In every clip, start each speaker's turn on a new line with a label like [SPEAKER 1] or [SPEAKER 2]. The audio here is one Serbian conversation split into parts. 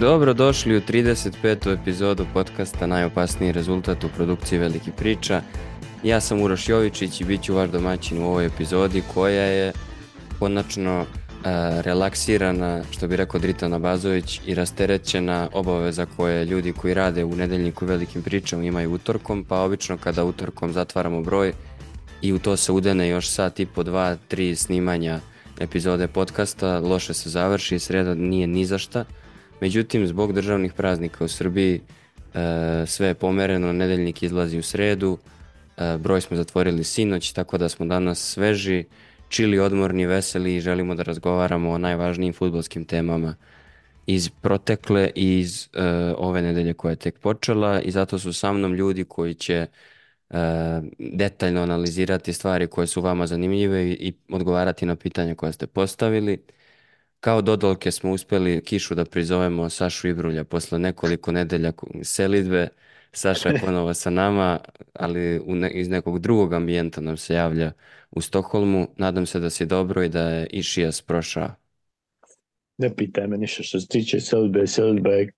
[SPEAKER 1] Dobro došli u 35. epizodu podcasta Najopasniji rezultat u produkciji Veliki priča. Ja sam Uroš Jovičić i bit ću vaš domaćin u ovoj epizodi koja je konačno uh, relaksirana, što bi rekao Dritana Bazović, i rasterećena obaveza koje ljudi koji rade u nedeljniku velikim pričama imaju utorkom, pa obično kada utorkom zatvaramo broj i u to se udene još sat i po dva, tri snimanja epizode podcasta, loše se završi, sreda nije ni za šta. Međutim, zbog državnih praznika u Srbiji e, sve je pomereno, nedeljnik izlazi u sredu, e, broj smo zatvorili sinoć, tako da smo danas sveži, čili, odmorni, veseli i želimo da razgovaramo o najvažnijim futbolskim temama iz protekle i iz e, ove nedelje koja je tek počela i zato su sa mnom ljudi koji će detaljno analizirati stvari koje su vama zanimljive i, i odgovarati na pitanja koja ste postavili. Kao dodolke smo uspeli kišu da prizovemo Sašu Ibrulja posle nekoliko nedelja selidbe. Saša je ponovo sa nama, ali u ne, iz nekog drugog ambijenta nam se javlja u Stokholmu. Nadam se da si dobro i da je Išijas prošao.
[SPEAKER 2] Ne pitaj me ništa što se tiče selidbe. Selidba je,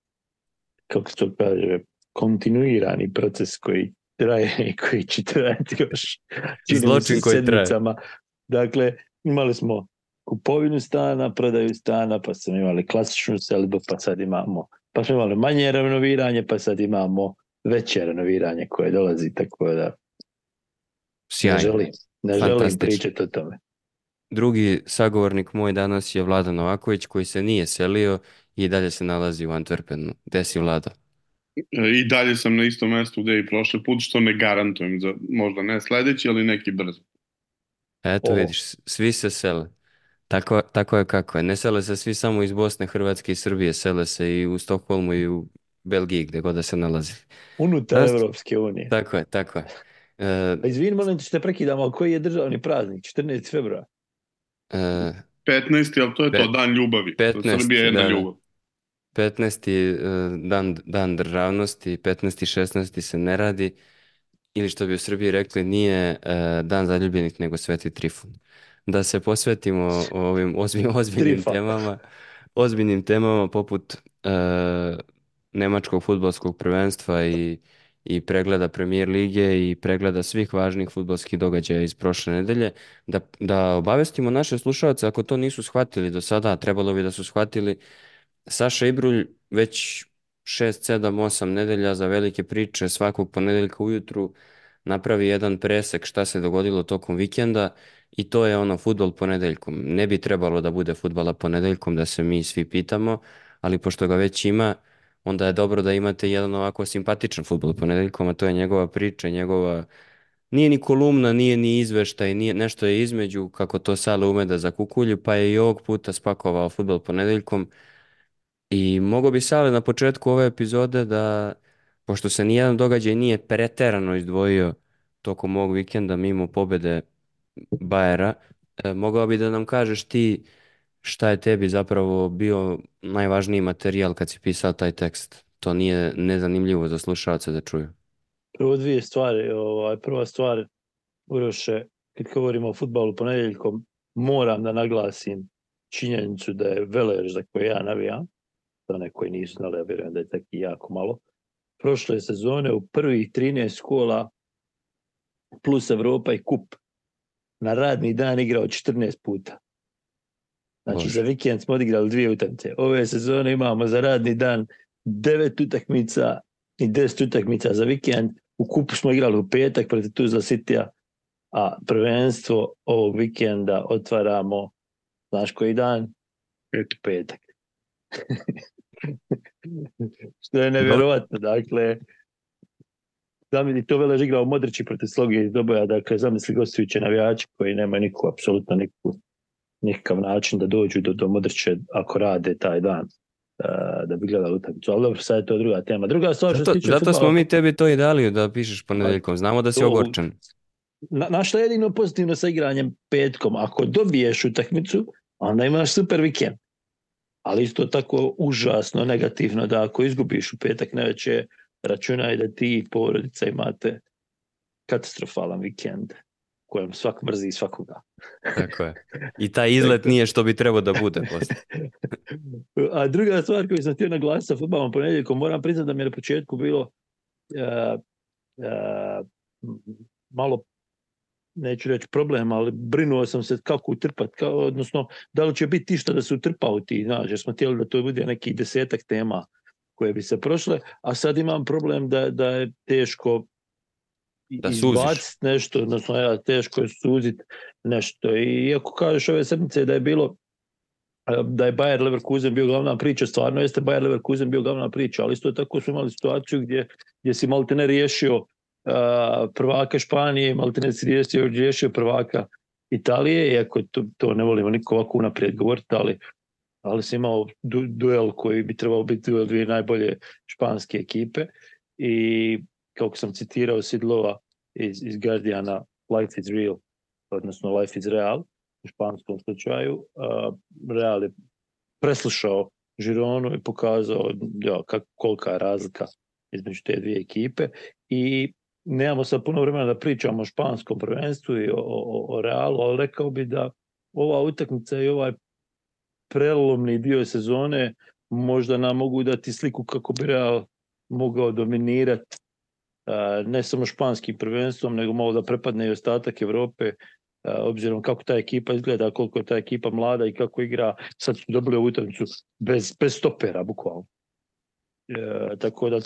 [SPEAKER 2] kako se to kaže, kontinuirani proces koji traje i koji će trajati još.
[SPEAKER 1] Zločin koji traje.
[SPEAKER 2] Dakle, imali smo kupovinu stana, prodaju stana, pa smo imali klasičnu selbu, pa sad imamo, pa smo imali manje renoviranje, pa sad imamo veće renoviranje koje dolazi, tako da
[SPEAKER 1] Sjajno.
[SPEAKER 2] ne želim, ne želim pričati o tome.
[SPEAKER 1] Drugi sagovornik moj danas je Vlada Novaković koji se nije selio i dalje se nalazi u Antwerpenu. Gde si Vlada?
[SPEAKER 3] I dalje sam na istom mestu gde i prošle put, što ne garantujem za možda ne sledeći, ali neki brzo.
[SPEAKER 1] Eto o. vidiš, svi se sele. Tako, tako je kako je. Ne sele se svi samo iz Bosne, Hrvatske i Srbije, sele se i u Stokholmu i u Belgiji, gde god da se nalazi.
[SPEAKER 2] Unutar Rast... Evropske unije.
[SPEAKER 1] Tako je, tako je.
[SPEAKER 2] E, uh, Izvini, molim te što te prekidam, ali koji je državni praznik? 14. februara?
[SPEAKER 3] Uh, 15. ali to je pet, to, dan ljubavi. 15. Srbija je jedna da, ljubav.
[SPEAKER 1] 15. Uh, dan, dan državnosti, 15. i 16. se ne radi, ili što bi u Srbiji rekli, nije uh, dan zaljubljenih, nego Sveti Trifun da se posvetimo ovim ozbiljnim, ozbiljnim temama, ozbiljnim temama poput e, nemačkog futbolskog prvenstva i, i pregleda premier lige i pregleda svih važnih futbolskih događaja iz prošle nedelje, da, da obavestimo naše slušalce ako to nisu shvatili do sada, trebalo bi da su shvatili Saša Ibrulj već 6, 7, 8 nedelja za velike priče svakog ponedeljka ujutru napravi jedan presek šta se dogodilo tokom vikenda i to je ono futbol ponedeljkom. Ne bi trebalo da bude futbala ponedeljkom da se mi svi pitamo, ali pošto ga već ima, onda je dobro da imate jedan ovako simpatičan futbol ponedeljkom, a to je njegova priča, njegova nije ni kolumna, nije ni izveštaj, nije, nešto je između kako to Sale ume da zakukulju, pa je i ovog puta spakovao futbol ponedeljkom i mogo bi Sale na početku ove epizode da, pošto se nijedan događaj nije preterano izdvojio tokom ovog vikenda mimo pobede Bajera. E, mogao bi da nam kažeš ti šta je tebi zapravo bio najvažniji materijal kad si pisao taj tekst? To nije nezanimljivo za slušalce da čuju.
[SPEAKER 2] Prvo dvije stvari. Ovaj, prva stvar, Uroše, kad govorimo o futbalu ponedeljkom, moram da naglasim činjenicu da je Velež za koje ja navijam, za one koji nisu znali, ja vjerujem da je tako jako malo, prošle sezone u prvih 13 škola plus Evropa i kup na radni dan igrao 14 puta. Znači, Bože. za vikend smo odigrali dvije utakmice. Ove sezone imamo za radni dan devet utakmica i deset utakmica za vikend. U kupu smo igrali u petak protiv Tuzla Citya, a prvenstvo ovog vikenda otvaramo, znaš koji dan?
[SPEAKER 3] Pet.
[SPEAKER 2] Petak. Što je nevjerovatno. Dakle, Zamisli, to Velež igrao Modrići protiv Slogi iz Doboja, dakle, zamisli gostujuće navijači koji nemaju nikakvu, apsolutno nikakvu, nikakav način da dođu do, do Modriće ako rade taj dan da, da bi gledali utakmicu. Ali dobro, sad je to druga tema. Druga stvar
[SPEAKER 1] što zato,
[SPEAKER 2] tiče
[SPEAKER 1] Zato smo mi tebi to i dali da pišeš ponedeljkom. Znamo da si to, ogorčan.
[SPEAKER 2] Na, našla jedino pozitivno sa igranjem petkom. Ako dobiješ utakmicu, onda imaš super vikend. Ali isto tako užasno negativno da ako izgubiš u petak neveće, računaj da ti i porodica imate katastrofalan vikend. kojem svak mrzi svakoga.
[SPEAKER 1] Tako je. I taj izlet nije što bi trebao da bude poslije.
[SPEAKER 2] A druga stvar koju sam htio naglasiti sa futbalom ponedjeljkom, moram priznati da mi je na početku bilo uh, uh, malo neću reći problem, ali brinuo sam se kako utrpat, kao, odnosno da li će biti išta da se utrpa u ti, znaš, jer smo htjeli da to bude neki desetak tema koje bi se prošle, a sad imam problem da, da je teško
[SPEAKER 1] Da
[SPEAKER 2] izbaciti nešto, odnosno ja, teško je suziti nešto. I iako kažeš ove sedmice da je bilo da je Bayer Leverkusen bio glavna priča, stvarno jeste Bayer Leverkusen bio glavna priča, ali isto tako smo imali situaciju gdje, gdje si malte ne riješio uh, prvaka Španije, malte ne si riješio, riješio prvaka Italije, iako to, to ne volimo niko ovako unaprijed govoriti, ali, ali si imao du, duel koji bi trebao biti duel dvije najbolje španske ekipe i kako sam citirao Sidlova iz, iz Guardiana, life is real, odnosno life is real, u španskom slučaju, uh, Real je preslušao Žironu i pokazao ja, kak, kolika je razlika između te dvije ekipe i nemamo sad puno vremena da pričamo o španskom prvenstvu i o, o, o Realu, ali rekao bi da ova utakmica i ovaj prelomni dio sezone možda nam mogu dati sliku kako bi Real mogao dominirati ne samo španskim prvenstvom, nego malo da prepadne i ostatak Evrope, obzirom kako ta ekipa izgleda, koliko je ta ekipa mlada i kako igra, sad su dobili utakmicu bez, bez stopera, bukvalno. E, tako da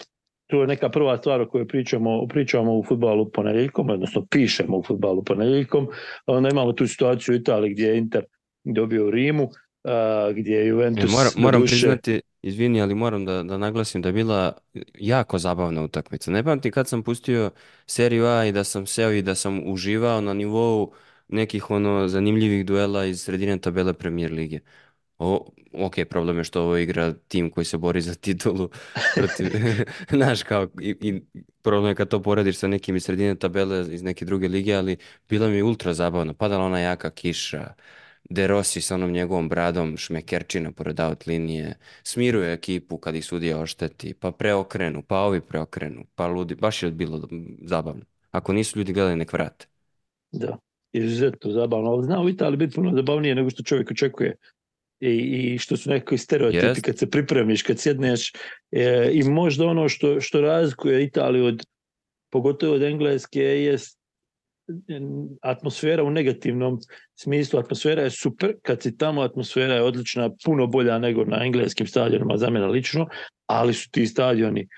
[SPEAKER 2] to je neka prva stvar o kojoj pričamo, pričamo u futbalu ponedjeljkom, odnosno pišemo u futbalu ponedjeljkom. Onda imamo tu situaciju u Italiji gdje je Inter dobio u Rimu, uh, gdje je Juventus...
[SPEAKER 1] E, moram, moram duše... priznati, izvini, ali moram da, da naglasim da je bila jako zabavna utakmica. Ne pamtim kad sam pustio seriju A i da sam seo i da sam uživao na nivou nekih ono zanimljivih duela iz sredine tabele Premier Lige. O, ok, problem je što ovo igra tim koji se bori za titulu protiv, znaš, kao, i, i problem je kad to porediš sa nekim iz sredine tabele iz neke druge lige, ali bila mi ultra zabavna, padala ona jaka kiša, De Rossi sa onom njegovom bradom, šmekerčina pored out linije, smiruje ekipu kad ih sudija ošteti, pa preokrenu, pa ovi preokrenu, pa ludi, baš je bilo zabavno. Ako nisu ljudi gledali, nek vrate.
[SPEAKER 2] Da, izuzetno zabavno, ali zna u Italiji biti puno zabavnije nego što čovjek očekuje. I, i što su neki stereotipi yes. kad se pripremiš, kad sjedneš e, i možda ono što, što razlikuje Italiju od pogotovo od Engleske jest atmosfera u negativnom smislu, atmosfera je super, kad si tamo atmosfera je odlična, puno bolja nego na engleskim stadionima za mene lično, ali su ti stadioni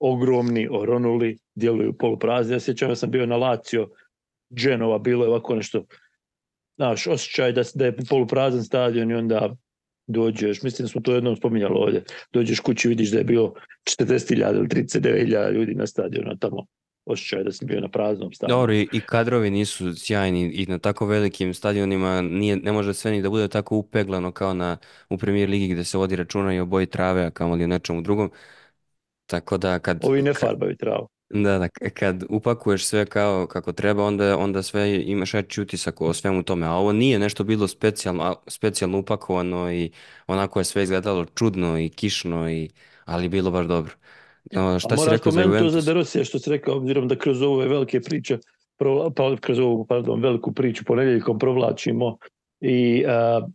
[SPEAKER 2] ogromni, oronuli, djeluju poluprazni. Ja sjećam da sam bio na Lazio, Genova, bilo je ovako nešto, znaš, osjećaj da, da je poluprazan stadion i onda dođeš, mislim da smo to jednom spominjali ovdje, dođeš kući vidiš da je bilo 40.000 ili 39.000 ljudi na stadionu tamo osjećaj da sam bio na praznom stadionu.
[SPEAKER 1] Dobro, i, kadrovi nisu sjajni i na tako velikim stadionima nije, ne može sve ni da bude tako upeglano kao na, u premier ligi gdje se vodi računa i o boji trave, a kao li o nečemu drugom. Tako da kad...
[SPEAKER 2] Ovi ne farbaju travu.
[SPEAKER 1] Da, da, kad upakuješ sve kao kako treba, onda, onda sve imaš veći utisak o svemu tome. A ovo nije nešto bilo specijalno, specijalno upakovano i onako je sve izgledalo čudno i kišno, i, ali bilo baš dobro.
[SPEAKER 2] Šta si rekao za Juventus? za Derosija što si rekao, obzirom da kroz ove velike priče, pa kroz ovu pardon, veliku priču ponedjeljkom provlačimo i a,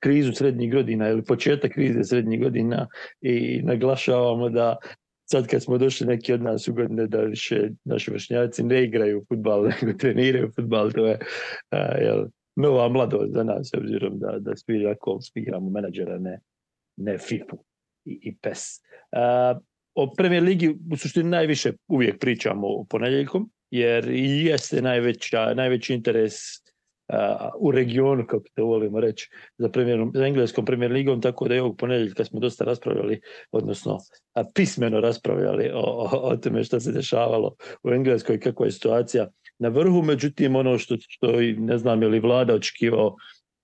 [SPEAKER 2] krizu srednjih godina ili početak krize srednjih godina i naglašavamo da sad kad smo došli neki od nas ugodne da više naši vršnjaci ne igraju futbal, nego treniraju futbal, to je a, jel, nova mladost za nas, obzirom da, da svi igramo menadžera, ne, ne FIFA i, i PES. A, o Premier Ligi u suštini najviše uvijek pričamo o ponedjeljkom, jer i jeste najveća, najveći interes uh, u regionu, kako to volimo reći, za, premier, za engleskom Premier Ligom, tako da je ovog ponedjeljka smo dosta raspravljali, odnosno a, pismeno raspravljali o, o, o tome što se dešavalo u Engleskoj, kakva je situacija na vrhu, međutim ono što, što ne znam je li vlada očekivao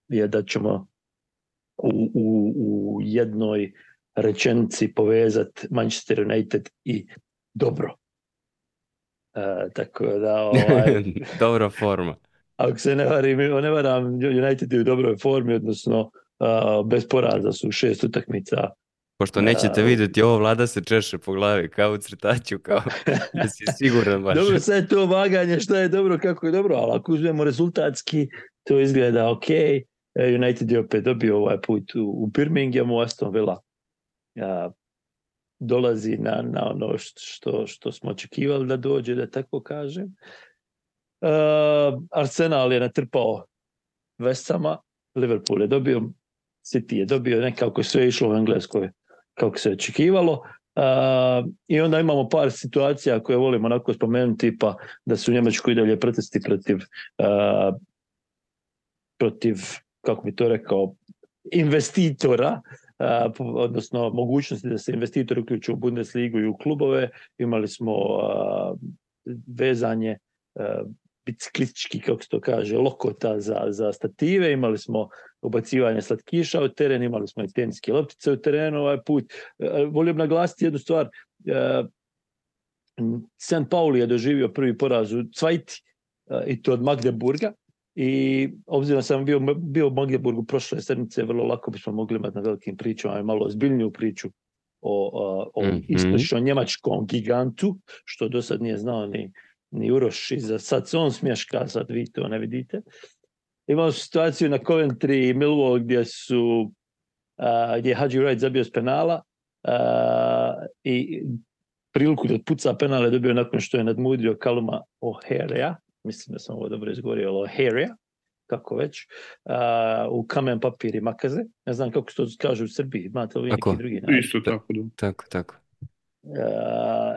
[SPEAKER 2] je da ćemo u, u, u jednoj rečenici povezati Manchester United i dobro. E, tako da... Ovaj,
[SPEAKER 1] Dobra forma.
[SPEAKER 2] Ako se ne varam, ne varam, United je u dobroj formi, odnosno uh, bez poraza su šest utakmica
[SPEAKER 1] Pošto nećete
[SPEAKER 2] A,
[SPEAKER 1] vidjeti, ovo vlada se češe po glavi, kao u crtaću, kao da si siguran baš.
[SPEAKER 2] Dobro, sad je to vaganje, šta je dobro, kako je dobro, ali ako uzmemo rezultatski, to izgleda ok. E, United je opet dobio ovaj put u, u Birminghamu, Aston Villa a, dolazi na, na ono što, što smo očekivali da dođe, da tako kažem. A, Arsenal je natrpao Vesama, Liverpool je dobio, City je dobio, nekako sve išlo u Engleskoj kako se očekivalo. Uh, I onda imamo par situacija koje volimo onako spomenuti, pa da su u Njemačkoj i dalje protesti protiv, uh, protiv, kako bi to rekao, investitora, uh, odnosno mogućnosti da se investitori uključuju u Bundesligu i u klubove. Imali smo vezanje biciklistički, kako se to kaže, lokota za, za stative, imali smo ubacivanje slatkiša u teren, imali smo i teniske loptice u terenu ovaj put. E, volim naglasiti jednu stvar, St. Pauli je doživio prvi poraz u Cvajti i to od Magdeburga i obzirom da sam bio, bio u Magdeburgu prošle sedmice, vrlo lako bismo mogli imati na velikim pričama malo ozbiljniju priču o, o, o mm -hmm. istočno-njemačkom gigantu, što do sad nije znao ni ni Uroš iza, sad se on smješka, sad vi to ne vidite. Imamo situaciju na Coventry i Millwall gdje su a, gdje je Hadži Wright zabio s penala a, i priliku da puca penale dobio nakon što je nadmudrio Kaluma O'Harea, mislim da sam ovo dobro izgovorio, O'Harea, kako već, a, u kamen papir i makaze. Ne znam kako se to kaže u Srbiji, imate li neki drugi
[SPEAKER 3] način? Isto tako, da.
[SPEAKER 1] Tako, tako.
[SPEAKER 2] Uh,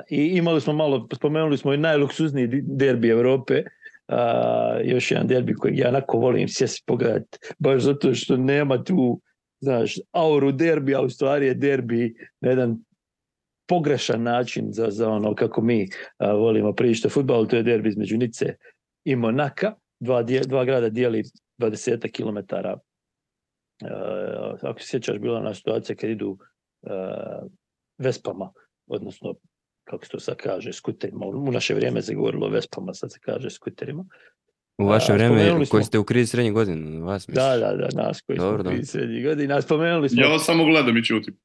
[SPEAKER 2] I imali smo malo, spomenuli smo i najluksuzniji derbi Evrope, uh, još jedan derbi koji ja onako volim sjesti pogledati, baš zato što nema tu, znaš, auru derbi, a u stvari je derbi na jedan pogrešan način za, za ono kako mi uh, volimo pričati o futbalu, to je derbi između Nice i Monaka, dva, dje, dva grada dijeli 20 km. Uh, ako se sjećaš, bila ona situacija kad idu uh, Vespama odnosno kako se to sad kaže, skuterima. U naše vrijeme se govorilo o Vespama, sad se kaže skuterima.
[SPEAKER 1] U vaše vrijeme koji ste u krizi srednjih godina, vas
[SPEAKER 2] mislim. Da, da, da, nas koji Dobro, smo u krizi srednjih godina. Spomenuli smo...
[SPEAKER 3] Ja samo gledam i čutim.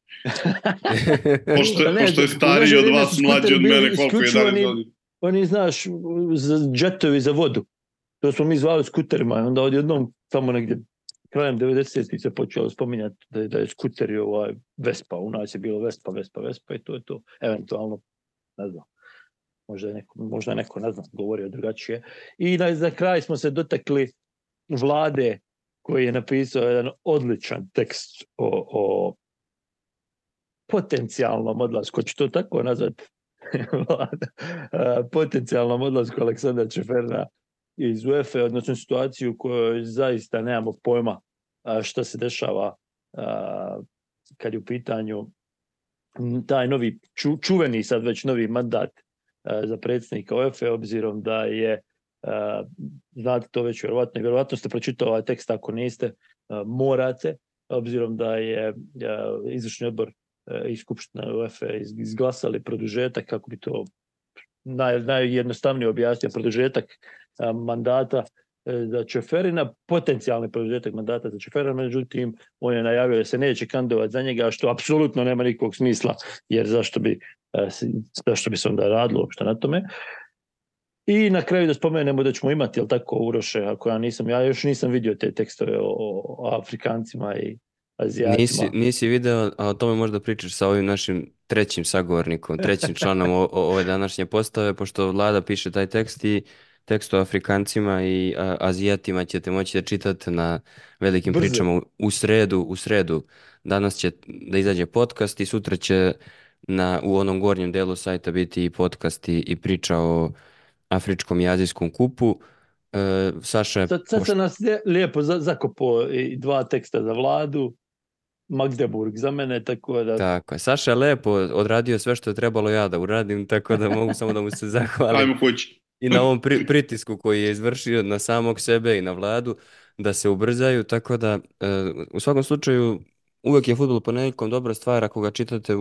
[SPEAKER 3] pošto, ne, pošto je stariji od vas, mlađi od mene, koliko je 11 godina.
[SPEAKER 2] Oni, znaš, za džetovi za vodu. To smo mi zvali skuterima. Onda odjednom tamo negdje krajem 90-ih se počelo spominjati da, je, da je skuter i ovaj Vespa, u nas je bilo Vespa, Vespa, Vespa i to je to. Eventualno, ne znam, možda je neko, možda neko ne znam, govorio drugačije. I na, za kraj smo se dotakli vlade koji je napisao jedan odličan tekst o, o potencijalnom odlasku, ću to tako nazvati, potencijalnom odlasku Aleksandra Čeferna iz UEFA, odnosno situaciju u kojoj zaista nemamo pojma šta se dešava kad je u pitanju taj novi, ču, čuveni sad već novi mandat za predsjednika UEFA, obzirom da je, znate to već vjerovatno, vjerovatno ste pročitali ovaj tekst, ako niste, morate, obzirom da je izvršni odbor i Skupština UEFA izglasali produžetak, kako bi to naj, najjednostavnije objasnio, produžetak mandata e, za Čeferina, potencijalni produžetak mandata za Čeferina, međutim, on je najavio da se neće kandidovati za njega, što apsolutno nema nikog smisla, jer zašto bi, e, zašto bi se onda radilo uopšte na tome. I na kraju da spomenemo da ćemo imati, jel tako, Uroše, ako ja nisam, ja još nisam vidio te tekstove o, o Afrikancima i Azijatima.
[SPEAKER 1] Nisi, nisi video, a o tome možda pričaš sa ovim našim trećim sagovornikom, trećim članom o, o, ove današnje postave, pošto vlada piše taj tekst i tekst o Afrikancima i a, Azijatima ćete moći da čitate na velikim Brzo. pričama u, u sredu, u sredu. Danas će da izađe podcast i sutra će na, u onom gornjem delu sajta biti i podcast i, i priča o afričkom i azijskom kupu. E, Saša...
[SPEAKER 2] Sad, sad se nas lijepo zakopo i dva teksta za vladu, Magdeburg za mene, tako da...
[SPEAKER 1] Tako je. Saša je lepo odradio sve što je trebalo ja da uradim, tako da mogu samo da mu se zahvalim.
[SPEAKER 3] Ajmo kući.
[SPEAKER 1] I na ovom pri, pritisku koji je izvršio na samog sebe i na vladu da se ubrzaju, tako da e, u svakom slučaju uvek je futbol ponedjeljkom dobra stvar ako ga čitate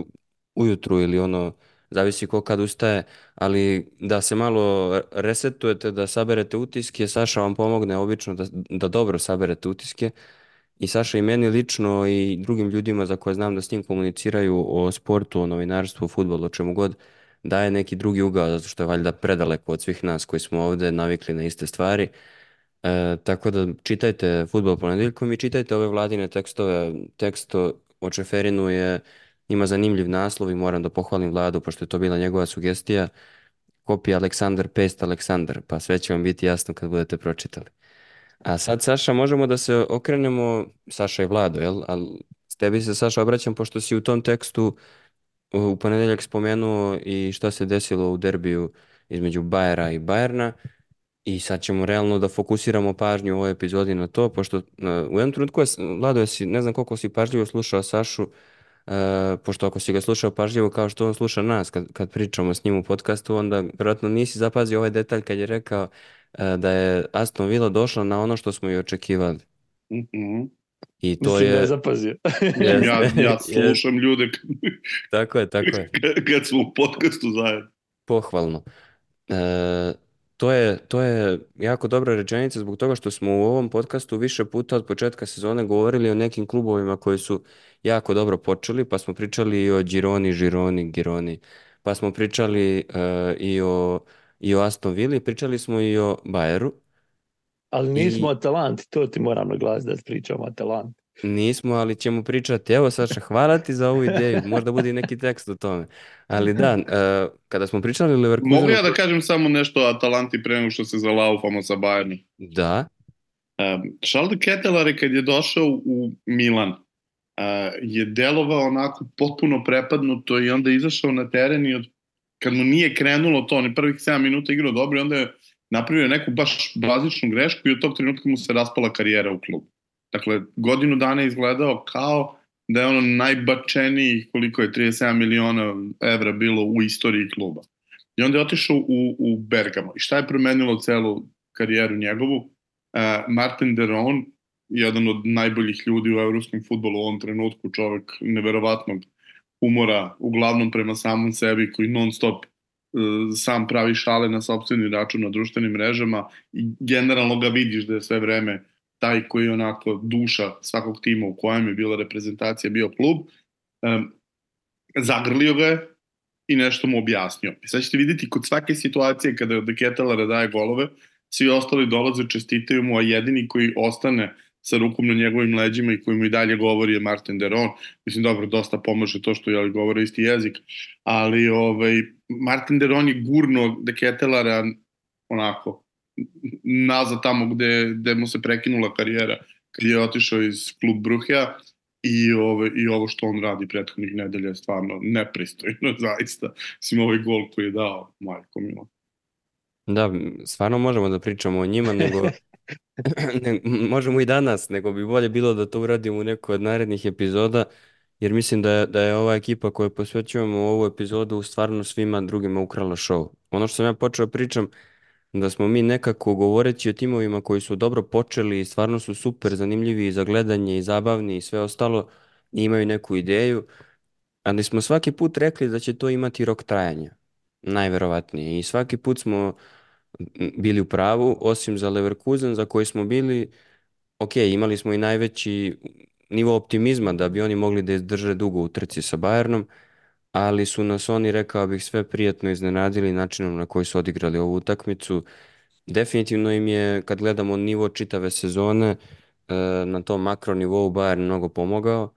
[SPEAKER 1] ujutru ili ono, zavisi ko kad ustaje, ali da se malo resetujete, da saberete utiske, Saša vam pomogne obično da, da dobro saberete utiske i Saša i meni lično i drugim ljudima za koje znam da s njim komuniciraju o sportu, o novinarstvu, o futbolu, o čemu god, daje neki drugi ugao, zato što je valjda predaleko od svih nas koji smo ovde navikli na iste stvari. E, tako da čitajte Futbol ponedeljkom i čitajte ove vladine tekstove. Tekst o Čeferinu je, ima zanimljiv naslov i moram da pohvalim vladu, pošto je to bila njegova sugestija. Kopija Aleksandar Pest Aleksandar, pa sve će vam biti jasno kad budete pročitali. A sad, Saša, možemo da se okrenemo, Saša i Vlado, jel? Ali s tebi se, Saša, obraćam, pošto si u tom tekstu u ponedeljak spomenuo i šta se desilo u derbiju između Bajera i Bajerna i sad ćemo realno da fokusiramo pažnju u ovoj epizodi na to, pošto uh, u jednom trenutku je, Vlado, si, ne znam koliko si pažljivo slušao Sašu, uh, pošto ako si ga slušao pažljivo kao što on sluša nas kad, kad pričamo s njim u podcastu, onda vjerojatno nisi zapazio ovaj detalj kad je rekao da je Aston Villa došla na ono što smo i očekivali.
[SPEAKER 3] Mm -hmm.
[SPEAKER 1] I to
[SPEAKER 2] Mislim
[SPEAKER 1] je...
[SPEAKER 2] da je zapazio.
[SPEAKER 1] Jeste,
[SPEAKER 3] ja, ja slušam ljude
[SPEAKER 1] Tako je, tako je.
[SPEAKER 3] kad, kad smo u podcastu zajedno.
[SPEAKER 1] Pohvalno. E, to je, to je jako dobra rečenica zbog toga što smo u ovom podcastu više puta od početka sezone govorili o nekim klubovima koji su jako dobro počeli, pa smo pričali i o Gironi, Gironi, Gironi, pa smo pričali e, i, o, i o Aston Villa, pričali smo i o Bayeru.
[SPEAKER 2] Ali nismo
[SPEAKER 1] I-
[SPEAKER 2] Atalanti, to ti moram naglasiti da pričamo o Atalanti.
[SPEAKER 1] Nismo, ali ćemo pričati. Evo Saša, hvala ti za ovu ideju. Možda bude i neki tekst o tome. Ali da, e, kada smo pričali o Leverkusenu...
[SPEAKER 3] Mogu ja da kažem samo nešto o Atalanti pre nego što se zalaufamo sa Bayernom?
[SPEAKER 1] Da,
[SPEAKER 3] Um, Charles de Ketelaere kad je došao u Milan uh, je delovao onako potpuno prepadnuto i onda je izašao na teren i od, kad mu nije krenulo to, on je prvih 7 minuta igrao dobro i onda je napravio neku baš bazičnu grešku i od tog trenutka mu se raspala karijera u klubu. Dakle, godinu dana je izgledao kao da je ono najbačeniji, koliko je 37 miliona evra bilo u istoriji kluba. I onda je otišao u, u Bergamo. I šta je promenilo celu karijeru njegovu? Uh, Martin Deron, jedan od najboljih ljudi u evropskom futbolu u ovom trenutku, čovek neverovatnog umora, uglavnom prema samom sebi, koji non stop uh, sam pravi šale na sobstveni račun na društvenim mrežama i generalno ga vidiš da je sve vreme taj koji je onako duša svakog tima u kojem je bila reprezentacija, bio klub, um, zagrlio ga je i nešto mu objasnio. I sad ćete vidjeti kod svake situacije kada De Ketelare daje golove, svi ostali dolaze, čestitaju mu, a jedini koji ostane sa rukom na njegovim leđima i koji mu i dalje govori je Martin Deron. Mislim, dobro, dosta pomaže to što je govore isti jezik, ali ovaj, Martin Deron je gurno De Ketelara onako nazad tamo gde, gde mu se prekinula karijera kad je otišao iz klub Bruhja i, ove, i ovo što on radi prethodnih nedelja je stvarno nepristojno, zaista. Mislim, ovaj gol koji je dao, majko milo.
[SPEAKER 1] da, stvarno možemo da pričamo o njima, nego ne, možemo i danas, nego bi bolje bilo da to uradimo u nekoj od narednih epizoda, jer mislim da je, da je ova ekipa koju posvećujemo ovu epizodu stvarno svima drugima ukrala show. Ono što sam ja počeo da pričam, da smo mi nekako govoreći o timovima koji su dobro počeli i stvarno su super zanimljivi i za gledanje i zabavni i sve ostalo i imaju neku ideju, ali smo svaki put rekli da će to imati rok trajanja, najverovatnije. I svaki put smo bili u pravu, osim za Leverkusen za koji smo bili, ok, imali smo i najveći nivo optimizma da bi oni mogli da izdrže dugo u trci sa Bayernom, ali su nas oni, rekao bih, sve prijatno iznenadili načinom na koji su odigrali ovu utakmicu. Definitivno im je, kad gledamo nivo čitave sezone, e, na tom makro nivou Bayern mnogo pomogao,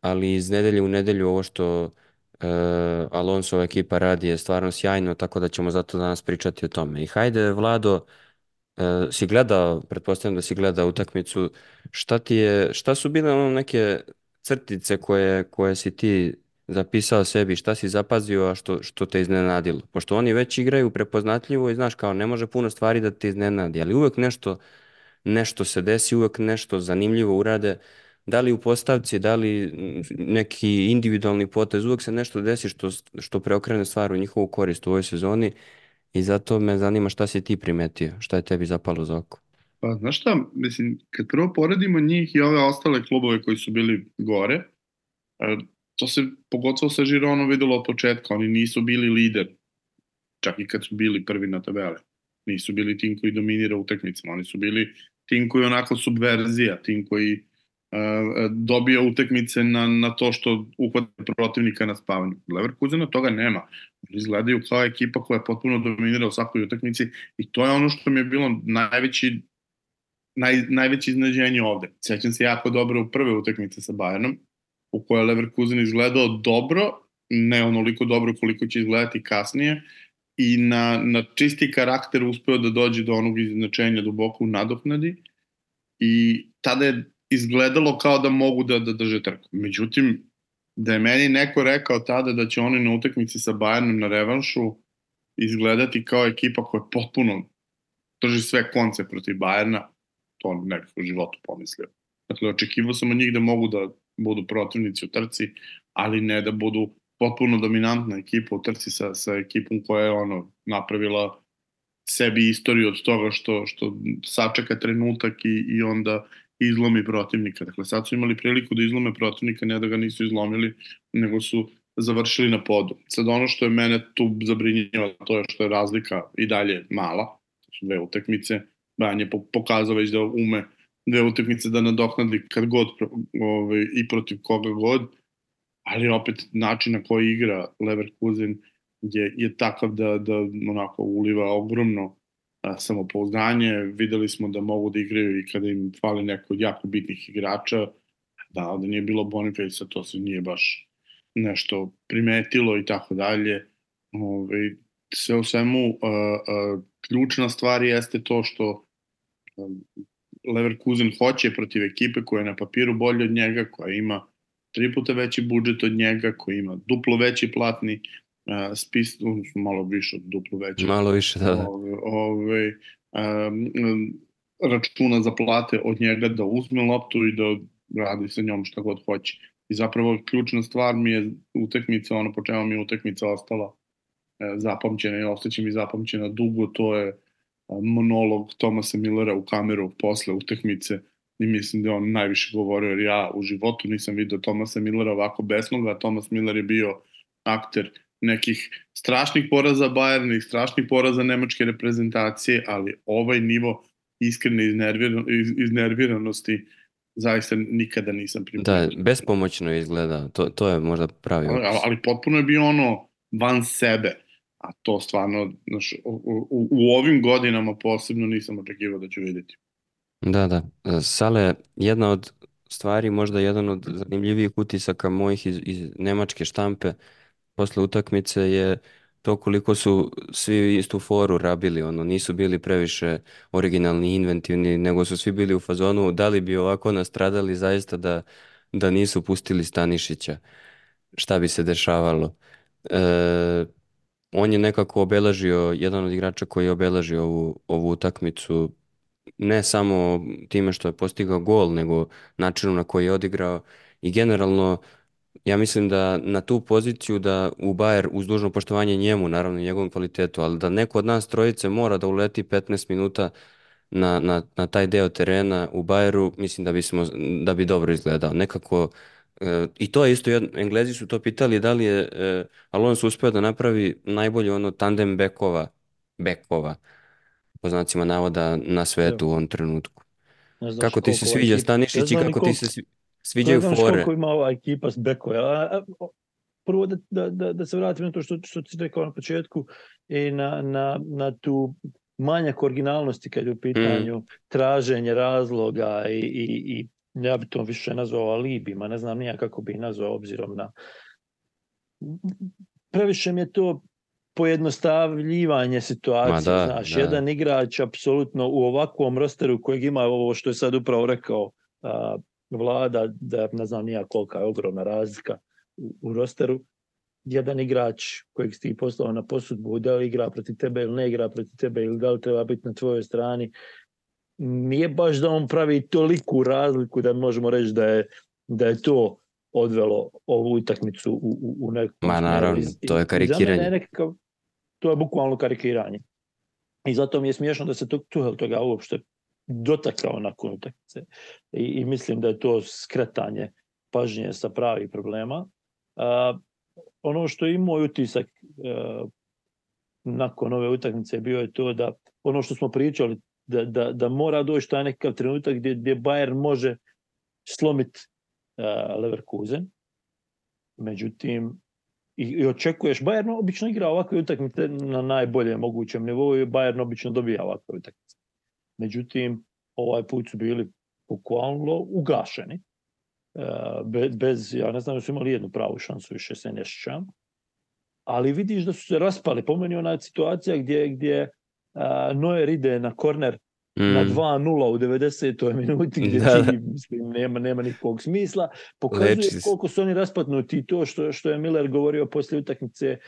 [SPEAKER 1] ali iz nedelje u nedelju ovo što e, Alonsova ekipa radi je stvarno sjajno, tako da ćemo zato danas pričati o tome. I hajde, Vlado, e, si gledao, pretpostavljam da si gledao utakmicu, šta ti je, šta su bile ono neke crtice koje, koje si ti zapisao sebi, šta si zapazio, a što, što te iznenadilo? Pošto oni već igraju prepoznatljivo i znaš kao ne može puno stvari da te iznenadi, ali uvek nešto, nešto se desi, uvek nešto zanimljivo urade, da li u postavci, da li neki individualni potez, uvek se nešto desi što, što preokrene stvar u njihovu korist u ovoj sezoni i zato me zanima šta si ti primetio, šta je tebi zapalo za oko.
[SPEAKER 3] Pa, znaš šta, mislim, kad prvo poredimo njih i ove ostale klubove koji su bili gore, to se pogotovo sa Žironom videlo od početka, oni nisu bili lider, čak i kad su bili prvi na tabele. Nisu bili tim koji dominira utakmicama, oni su bili tim koji onako subverzija, tim koji dobija utakmice na, na to što uhvate protivnika na spavanju. Leverkusena toga nema. Izgledaju kao ekipa koja je potpuno dominira u svakoj utakmici i to je ono što mi je bilo najveći naj, najveće iznenađenje ovde. Sećam se jako dobro u prve utakmice sa Bayernom, u kojoj je Leverkusen izgledao dobro, ne onoliko dobro koliko će izgledati kasnije, i na, na čisti karakter uspeo da dođe do onog izjednačenja duboko u nadoknadi i tada je izgledalo kao da mogu da, da drže trku. Međutim, da je meni neko rekao tada da će oni na utakmici sa Bayernom na revanšu izgledati kao ekipa koja potpuno drži sve konce protiv Bayerna, to nekako u životu pomislio. Dakle, očekivao sam od njih da mogu da budu protivnici u trci, ali ne da budu potpuno dominantna ekipa u trci sa, sa ekipom koja je ono napravila sebi istoriju od toga što, što sačeka trenutak i, i onda izlomi protivnika. Dakle, sad su imali priliku da izlome protivnika, ne da ga nisu izlomili, nego su završili na podu. Sad ono što je mene tu zabrinjava, to je što je razlika i dalje mala, dve utakmice, Bajan je pokazao već da ume dve utakmice da nadoknadi kad god ovaj, i protiv koga god, ali opet način na koji igra Leverkusen je, je takav da, da onako uliva ogromno samopouzdanje. Videli smo da mogu da igraju i kada im fali neko od jako bitnih igrača. Da, da nije bilo Boniface, to se nije baš nešto primetilo i tako dalje. Ove, sve u svemu, a, a, ključna stvar jeste to što Leverkusen hoće protiv ekipe koja je na papiru bolje od njega, koja ima tri puta veći budžet od njega, koji ima duplo veći platni uh, spis, malo više od duplo veći.
[SPEAKER 1] Malo više, da, da.
[SPEAKER 3] Ove, ove, um, računa za plate od njega da uzme loptu i da radi sa njom šta god hoće. I zapravo ključna stvar mi je utekmica, ono po čemu mi je utekmica ostala e, zapamćena i ostaće mi zapamćena dugo, to je monolog Tomasa Millera u kameru posle utekmice i mislim da on najviše govorio jer ja u životu nisam vidio Tomasa Millera ovako besnog, a Tomas Miller je bio akter nekih strašnih poraza Bayerna i strašnih poraza nemačke reprezentacije, ali ovaj nivo iskrene iznerviranosti zaista nikada nisam primetio.
[SPEAKER 1] Da, bespomoćno izgleda, to, to je možda pravi
[SPEAKER 3] ali, ali potpuno je bio ono van sebe, a to stvarno znaš, u, u, u ovim godinama posebno nisam očekivao da ću videti.
[SPEAKER 1] Da, da. Sale, jedna od stvari, možda jedan od zanimljivijih utisaka mojih iz, iz nemačke štampe posle utakmice je to koliko su svi istu foru rabili, ono, nisu bili previše originalni inventivni, nego su svi bili u fazonu da li bi ovako nastradali zaista da, da nisu pustili Stanišića, šta bi se dešavalo. E, on je nekako obeležio, jedan od igrača koji je obeležio ovu, ovu utakmicu ne samo time što je postigao gol, nego načinu na koji je odigrao i generalno ja mislim da na tu poziciju da u Bayer uz dužno poštovanje njemu, naravno njegovom kvalitetu, ali da neko od nas trojice mora da uleti 15 minuta na, na, na taj deo terena u Bayeru, mislim da, bismo, da bi dobro izgledao. Nekako, e, i to je isto, jedno, Englezi su to pitali da li je e, Alonso uspeo da napravi najbolje ono tandem bekova, bekova po znacima navoda na svetu u ovom trenutku. Kako ti se sviđa Stanišić i kako ti se sviđaju fore?
[SPEAKER 2] Koliko ima ova ekipa s bekova. Prvo da, da, da, da se vratim na to što, što ti rekao na početku i na, na, na tu manjak originalnosti kad je u pitanju mm. traženje razloga i, i, i ja bi to više nazvao alibima, ne znam nija kako bi nazvao obzirom na previše mi je to pojednostavljivanje situacije. Da, znaš, da. jedan igrač apsolutno u ovakvom rosteru kojeg ima ovo što je sad upravo rekao a, vlada, da ne znam nija kolika je ogromna razlika u, u rosteru, jedan igrač kojeg si ti poslao na posudbu, da li igra protiv tebe ili ne igra protiv tebe ili da li treba biti na tvojoj strani, nije baš da on pravi toliku razliku da možemo reći da je, da je to odvelo ovu utakmicu u, u, u nekom...
[SPEAKER 1] Ma naravno, to je karikiranje.
[SPEAKER 2] Je nekakav to je bukvalno karikiranje. I zato mi je smiješno da se Tuhel toga uopšte dotakao nakon utakmice. I, I mislim da je to skretanje pažnje sa pravih problema. A, ono što je moj utisak a, nakon ove utakmice bio je to da ono što smo pričali da, da, da mora doći taj nekakav trenutak gdje, gdje Bayern može slomiti uh, Leverkusen. Međutim, i, i očekuješ, Bayern obično igra ovakve utakmice na najboljem mogućem nivou i Bayern obično dobija ovakve utakmice. Međutim, ovaj put su bili bukvalno ugašeni. Bez, bez, ja ne znam da su imali jednu pravu šansu, više se ne šćam. Ali vidiš da su se raspali. Po meni ona situacija gdje, gdje uh, Neuer ide na korner mm. na 2-0 u 90. minuti gdje da, čini, mislim, nema, nema nikakvog smisla. Pokazuje Leči. koliko su oni raspatnuti i to što, što je Miller govorio poslije utakmice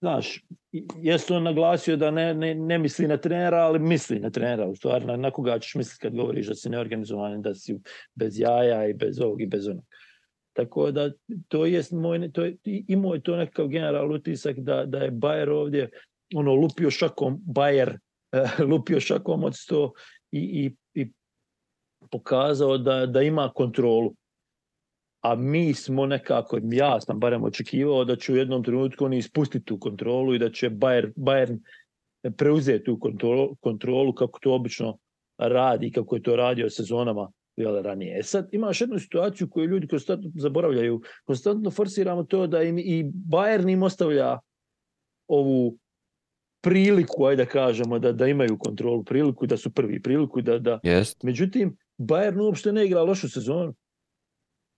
[SPEAKER 2] znaš, jesu on naglasio da ne, ne, ne misli na trenera, ali misli na trenera, u stvari na, na koga ćeš misliti kad govoriš da si neorganizovan, da si bez jaja i bez ovog i bez onog. Tako da to je moj, to je, imao je to nekakav general utisak da, da je Bayer ovdje ono lupio šakom, Bayer lupio šakom od sto i, i, i pokazao da, da ima kontrolu a mi smo nekako, ja sam barem očekivao da će u jednom trenutku oni ispustiti tu kontrolu i da će Bayern, Bayern preuzeti tu kontrolu, kontrolu kako to obično radi, kako je to radio sezonama jel, ranije. E sad imaš jednu situaciju koju ljudi konstantno zaboravljaju. Konstantno forsiramo to da im i Bayern im ostavlja ovu priliku, ajde da kažemo, da, da imaju kontrolu, priliku da su prvi, priliku da... da...
[SPEAKER 1] Yes.
[SPEAKER 2] Međutim, Bayern uopšte ne igra lošu sezonu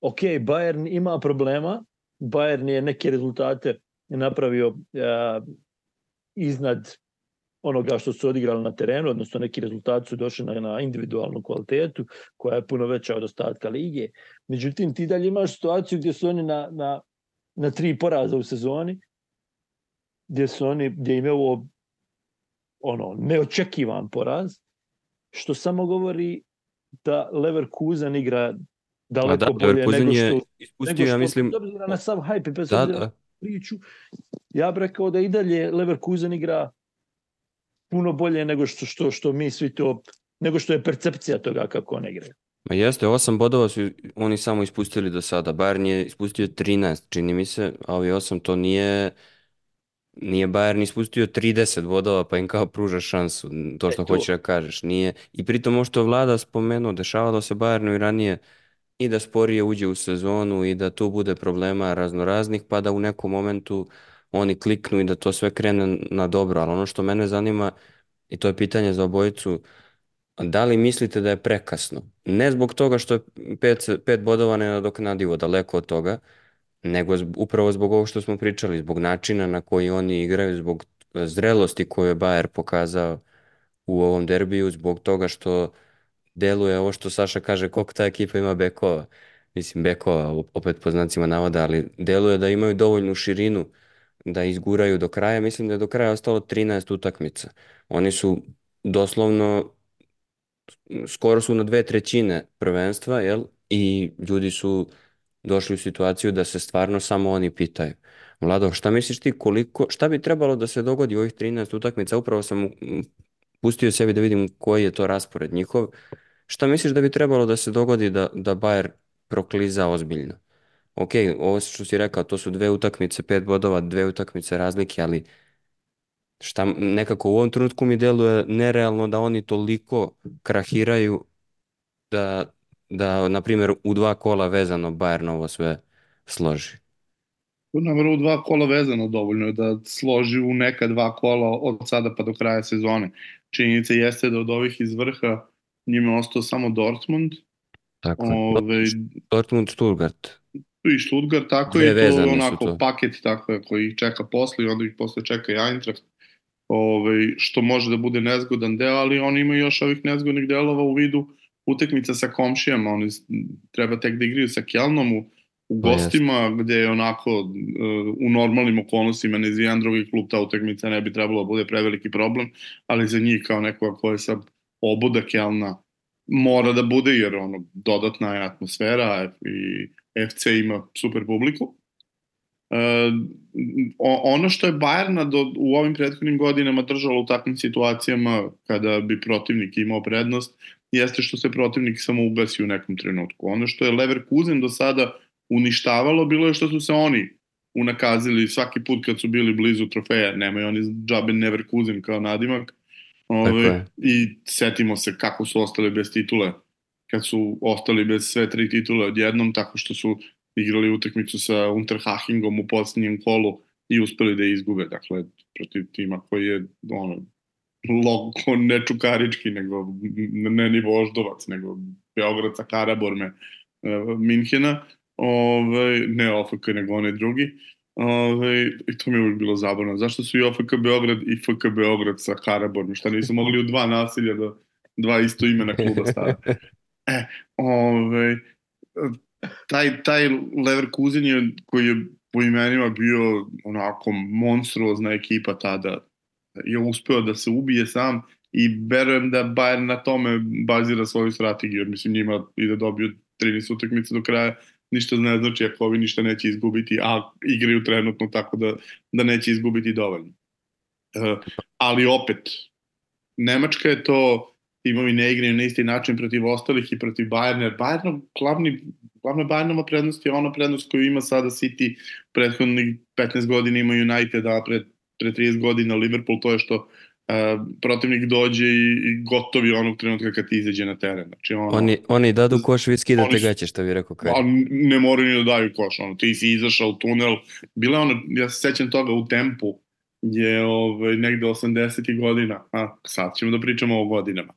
[SPEAKER 2] ok, Bayern ima problema, Bayern je neke rezultate napravio uh, iznad onoga što su odigrali na terenu, odnosno neki rezultati su došli na, na individualnu kvalitetu koja je puno veća od ostatka lige. Međutim, ti dalje imaš situaciju gdje su oni na, na, na tri poraza u sezoni, gdje su oni, gdje im je ovo ono, neočekivan poraz, što samo govori da Leverkusen igra daleko da, bolje nego što, je
[SPEAKER 1] ispustio, nego što, ja mislim...
[SPEAKER 2] obzira na sav hype bez da, da. priču, ja bih rekao da i dalje Leverkusen igra puno bolje nego što, što, što mi svi to, nego što je percepcija toga kako on igra.
[SPEAKER 1] Ma jeste, osam bodova su oni samo ispustili do sada. Bayern je ispustio 13, čini mi se, a ovi osam to nije nije Bayern ispustio 30 bodova pa im kao pruža šansu, to što e, to. hoćeš da kažeš. Nije. I pritom ovo što vlada spomenuo, dešavalo se Bayernu i ranije i da sporije uđe u sezonu i da tu bude problema raznoraznih, pa da u nekom momentu oni kliknu i da to sve krene na dobro. Ali ono što mene zanima, i to je pitanje za obojicu, da li mislite da je prekasno? Ne zbog toga što je pet, pet bodova nenadoknadivo, daleko od toga, nego upravo zbog ovog što smo pričali, zbog načina na koji oni igraju, zbog zrelosti koju je Bayer pokazao u ovom derbiju, zbog toga što deluje ovo što Saša kaže, koliko ta ekipa ima bekova. Mislim, bekova, opet po znacima navoda, ali deluje da imaju dovoljnu širinu da izguraju do kraja. Mislim da je do kraja ostalo 13 utakmica. Oni su doslovno skoro su na dve trećine prvenstva, jel? I ljudi su došli u situaciju da se stvarno samo oni pitaju. Vlado, šta misliš ti koliko, šta bi trebalo da se dogodi u ovih 13 utakmica? Upravo sam pustio sebi da vidim koji je to raspored njihov. Šta misliš da bi trebalo da se dogodi da, da Bayer prokliza ozbiljno? Ok, ovo što si rekao, to su dve utakmice, pet bodova, dve utakmice razlike, ali šta nekako u ovom trenutku mi deluje nerealno da oni toliko krahiraju da, da na primjer, u dva kola vezano Bayern ovo sve složi.
[SPEAKER 3] Na u dva kola vezano dovoljno je da složi u neka dva kola od sada pa do kraja sezone. Činjenica jeste da od ovih iz vrha njima je ostao samo Dortmund.
[SPEAKER 1] Tako Ove, Dortmund, Stuttgart.
[SPEAKER 3] I Stuttgart, tako Dve i to onako to. paket tako je, koji ih čeka posle i onda ih posle čeka i Eintracht. Ove, što može da bude nezgodan deo, ali oni imaju još ovih nezgodnih delova u vidu utekmica sa komšijama, oni treba tek da igriju sa Kjelnom u, u gostima, yes. gde je onako uh, u normalnim okolnostima ne za jedan drugi klub ta utekmica ne bi trebalo da bude preveliki problem, ali za njih kao nekoga koja je sa oboda Kelna mora da bude, jer ono, dodatna je atmosfera i FC ima super publiku. Uh, ono što je Bayern do, u ovim prethodnim godinama držalo u takvim situacijama kada bi protivnik imao prednost, jeste što se protivnik samo ugasi u nekom trenutku. Ono što je Leverkusen do sada uništavalo bilo je što su se oni unakazili svaki put kad su bili blizu trofeja, nemaju oni džabe Leverkusen kao nadimak, Ove, I setimo se kako su ostali bez titule kad su ostali bez sve tri titule odjednom, tako što su igrali utakmicu sa Unterhachingom u poslednjem kolu i uspeli da izgube, dakle, protiv tima koji je ono, logo ne Čukarički, nego ne ni Voždovac, nego Beograd sa Karaborme uh, Minhena, ovaj, ne OFK, nego onaj drugi. Ove, I to mi je uvijek bilo zabavno. Zašto su i OFK Beograd i FK Beograd sa Karabornom? Šta nisu mogli u dva nasilja da dva isto imena kluba stave? E, ove, taj, taj Leverkusen je, koji je po imenima bio onako monstruozna ekipa tada, je uspeo da se ubije sam i verujem da Bayern na tome bazira svoju strategiju, jer mislim njima i da dobiju 13 utakmice do kraja, ništa ne znači ako ovi ništa neće izgubiti, a igraju trenutno tako da, da neće izgubiti dovoljno. Uh, ali opet, Nemačka je to, timovi ne igraju na isti način protiv ostalih i protiv Bayerna, jer Bayern, glavni, glavna Bayernova prednost je ona prednost koju ima sada City prethodnih 15 godina ima United, a pre, pre 30 godina Liverpool, to je što protivnik dođe i, i gotovi onog trenutka kad ti izađe na teren. Znači, ono,
[SPEAKER 1] oni, oni dadu koš, vi skidate
[SPEAKER 3] su-
[SPEAKER 1] gaće, što bi rekao Kaj.
[SPEAKER 3] A ne moraju ni da daju koš, ono, ti si izašao u tunel, bila je ono, ja se sećam toga u tempu, je ovaj, negde 80. godina, a sad ćemo da pričamo o godinama,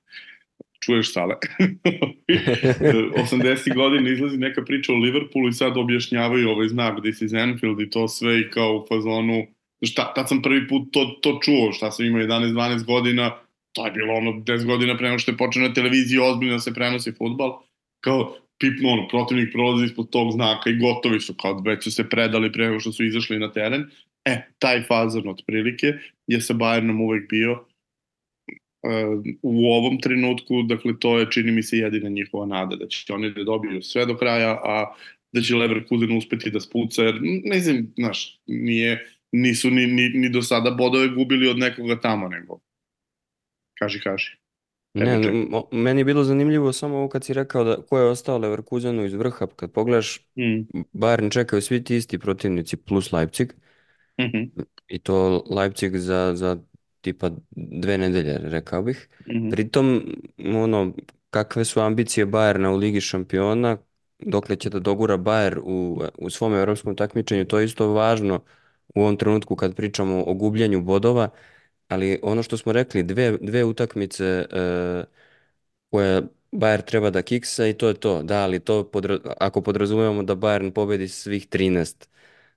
[SPEAKER 3] čuješ sale, 80. godina izlazi neka priča o Liverpoolu i sad objašnjavaju ovaj znak This is Anfield i to sve i kao u fazonu, šta, tad sam prvi put to, to čuo, šta sam imao 11-12 godina, to je bilo ono 10 godina pre nego što je počeo na televiziji ozbiljno da se prenosi futbal, kao pipno, ono, protivnik prolazi ispod tog znaka i gotovi su, kao već su se predali pre nego što su izašli na teren. E, taj fazon otprilike je sa Bayernom uvek bio uh, u ovom trenutku, dakle to je čini mi se jedina njihova nada, da će oni da dobiju sve do kraja, a da će Leverkusen uspeti da spuca, jer ne znam, znaš, nije, nisu ni, ni, ni do sada bodove gubili od nekoga tamo, nego kaži, kaži.
[SPEAKER 1] Ne, mo- meni je bilo zanimljivo samo ovo kad si rekao da ko je ostao Leverkusenu iz vrha, kad pogledaš
[SPEAKER 3] Mm.
[SPEAKER 1] Bayern čekaju svi ti isti protivnici plus Leipzig
[SPEAKER 3] Mhm.
[SPEAKER 1] i to Leipzig za, za tipa dve nedelje, rekao bih.
[SPEAKER 3] Mhm.
[SPEAKER 1] Pritom, ono, kakve su ambicije Bayerna u Ligi šampiona, dokle će da dogura Bayern u, u svom evropskom takmičenju, to je isto važno u ovom trenutku kad pričamo o gubljenju bodova, ali ono što smo rekli, dve, dve utakmice e, koje Bayern treba da kiksa i to je to. Da, ali to podra ako podrazumevamo da Bayern pobedi svih 13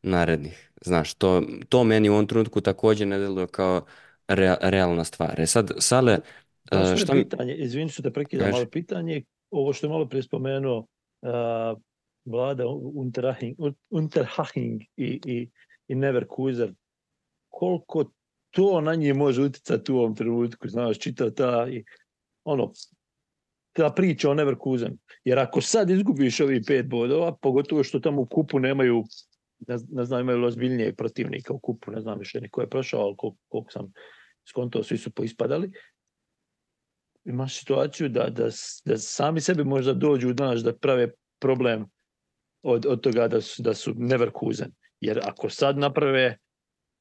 [SPEAKER 1] narednih, znaš, to, to meni u ovom trenutku takođe ne deluje kao rea- realna stvar. E sad, Sale, e,
[SPEAKER 2] Šta
[SPEAKER 1] mi...
[SPEAKER 2] pitanje, izvini što te prekidam, ali pitanje je ovo što je malo prije spomenuo uh, vlada Unterhaching, Unterhaching i, i, i Neverkusen, koliko to na njih može uticati u ovom trenutku, znaš, čita ta, i, ono, ta priča o Neverkusen. Jer ako sad izgubiš ovih pet bodova, pogotovo što tamo u kupu nemaju, ne, ne znam, imaju ozbiljnijeg protivnika u kupu, ne znam više ni ko je prošao, ali koliko, koliko sam skontao, svi su poispadali imaš situaciju da, da, da sami sebi možda dođu, znaš, da prave problem od, od toga da su, da su Neverkusen. Jer ako sad naprave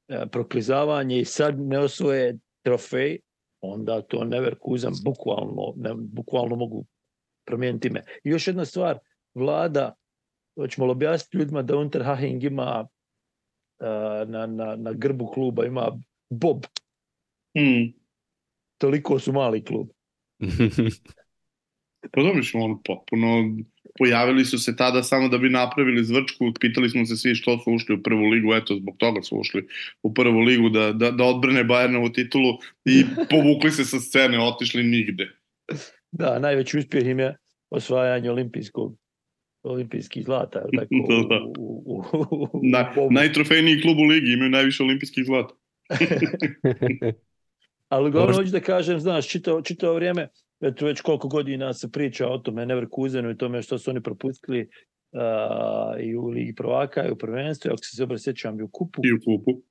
[SPEAKER 2] e, proklizavanje i sad ne osvoje trofej, onda to Neverkusen bukvalno, ne, bukvalno mogu promijeniti ime. I još jedna stvar, vlada, hoćemo li objasniti ljudima da Unterhaching ima e, na, na, na grbu kluba ima Bob,
[SPEAKER 3] Mm.
[SPEAKER 2] toliko su mali klub.
[SPEAKER 3] Pa dobro, mislim, ono, potpuno pojavili su se tada samo da bi napravili zvrčku, pitali smo se svi što su ušli u prvu ligu, eto, zbog toga su ušli u prvu ligu, da, da, da odbrane Bayernovu titulu i povukli se sa scene, otišli nigde.
[SPEAKER 2] Da, najveći uspjeh im je osvajanje olimpijskog olimpijskih zlata, jel tako?
[SPEAKER 3] Da, da.
[SPEAKER 2] U, u, u, u,
[SPEAKER 3] Na, najtrofejniji klub u ligi, imaju najviše olimpijskih zlata.
[SPEAKER 2] Ali
[SPEAKER 1] Dobro.
[SPEAKER 2] hoću da kažem, znaš, čitao, čitao vrijeme, eto već koliko godina se priča o tome Neverkusenu i tome što su oni propustili uh, i u Ligi prvaka i u prvenstvu, ako se dobro sjećam i u kupu.
[SPEAKER 3] I u kupu.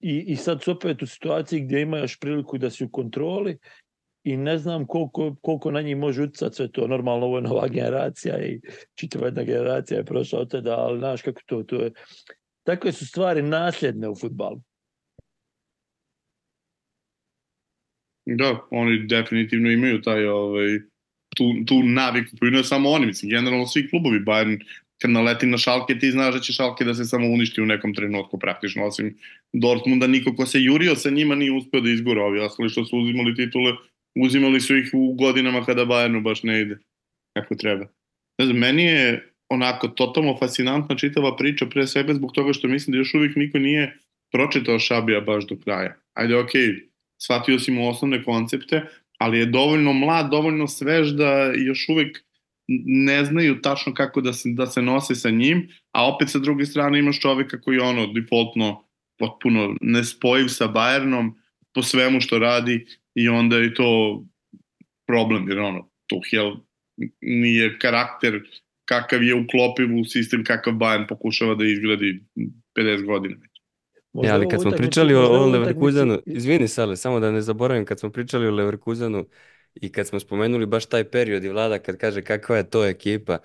[SPEAKER 2] I, I sad su opet u situaciji gdje ima još priliku da si u kontroli i ne znam koliko, koliko na njih može utjecati sve to. Normalno ovo je nova generacija i čitava jedna generacija je prošla od tada, ali znaš kako to, to je. Takve su stvari nasljedne u futbalu.
[SPEAKER 3] Da, oni definitivno imaju taj ovaj, tu, tu naviku, pa ne samo oni, mislim, generalno svi klubovi, Bayern kad naleti na šalke, ti znaš da će šalke da se samo uništi u nekom trenutku praktično, osim Dortmunda, niko ko se jurio sa njima nije uspeo da izgora, ovi ostali što su uzimali titule, uzimali su ih u godinama kada Bayernu baš ne ide kako treba. Ne znam, meni je onako totalno fascinantna čitava priča pre svega zbog toga što mislim da još uvijek niko nije pročitao Šabija baš do kraja. Ajde, okej, okay, shvatio si mu osnovne koncepte, ali je dovoljno mlad, dovoljno svež da još uvijek ne znaju tačno kako da se, da se nose sa njim, a opet sa druge strane imaš čoveka koji je ono defaultno potpuno nespojiv sa Bayernom po svemu što radi i onda je to problem, jer ono, Tuchel nije karakter kakav je uklopiv u sistem kakav Bayern pokušava da izgradi 50 godina.
[SPEAKER 1] Možda ja, ali kad smo pričali o, o Leverkusenu, izvini Sale, samo da ne zaboravim, kad smo pričali o Leverkusenu i kad smo spomenuli baš taj period i vlada kad kaže kakva je to ekipa,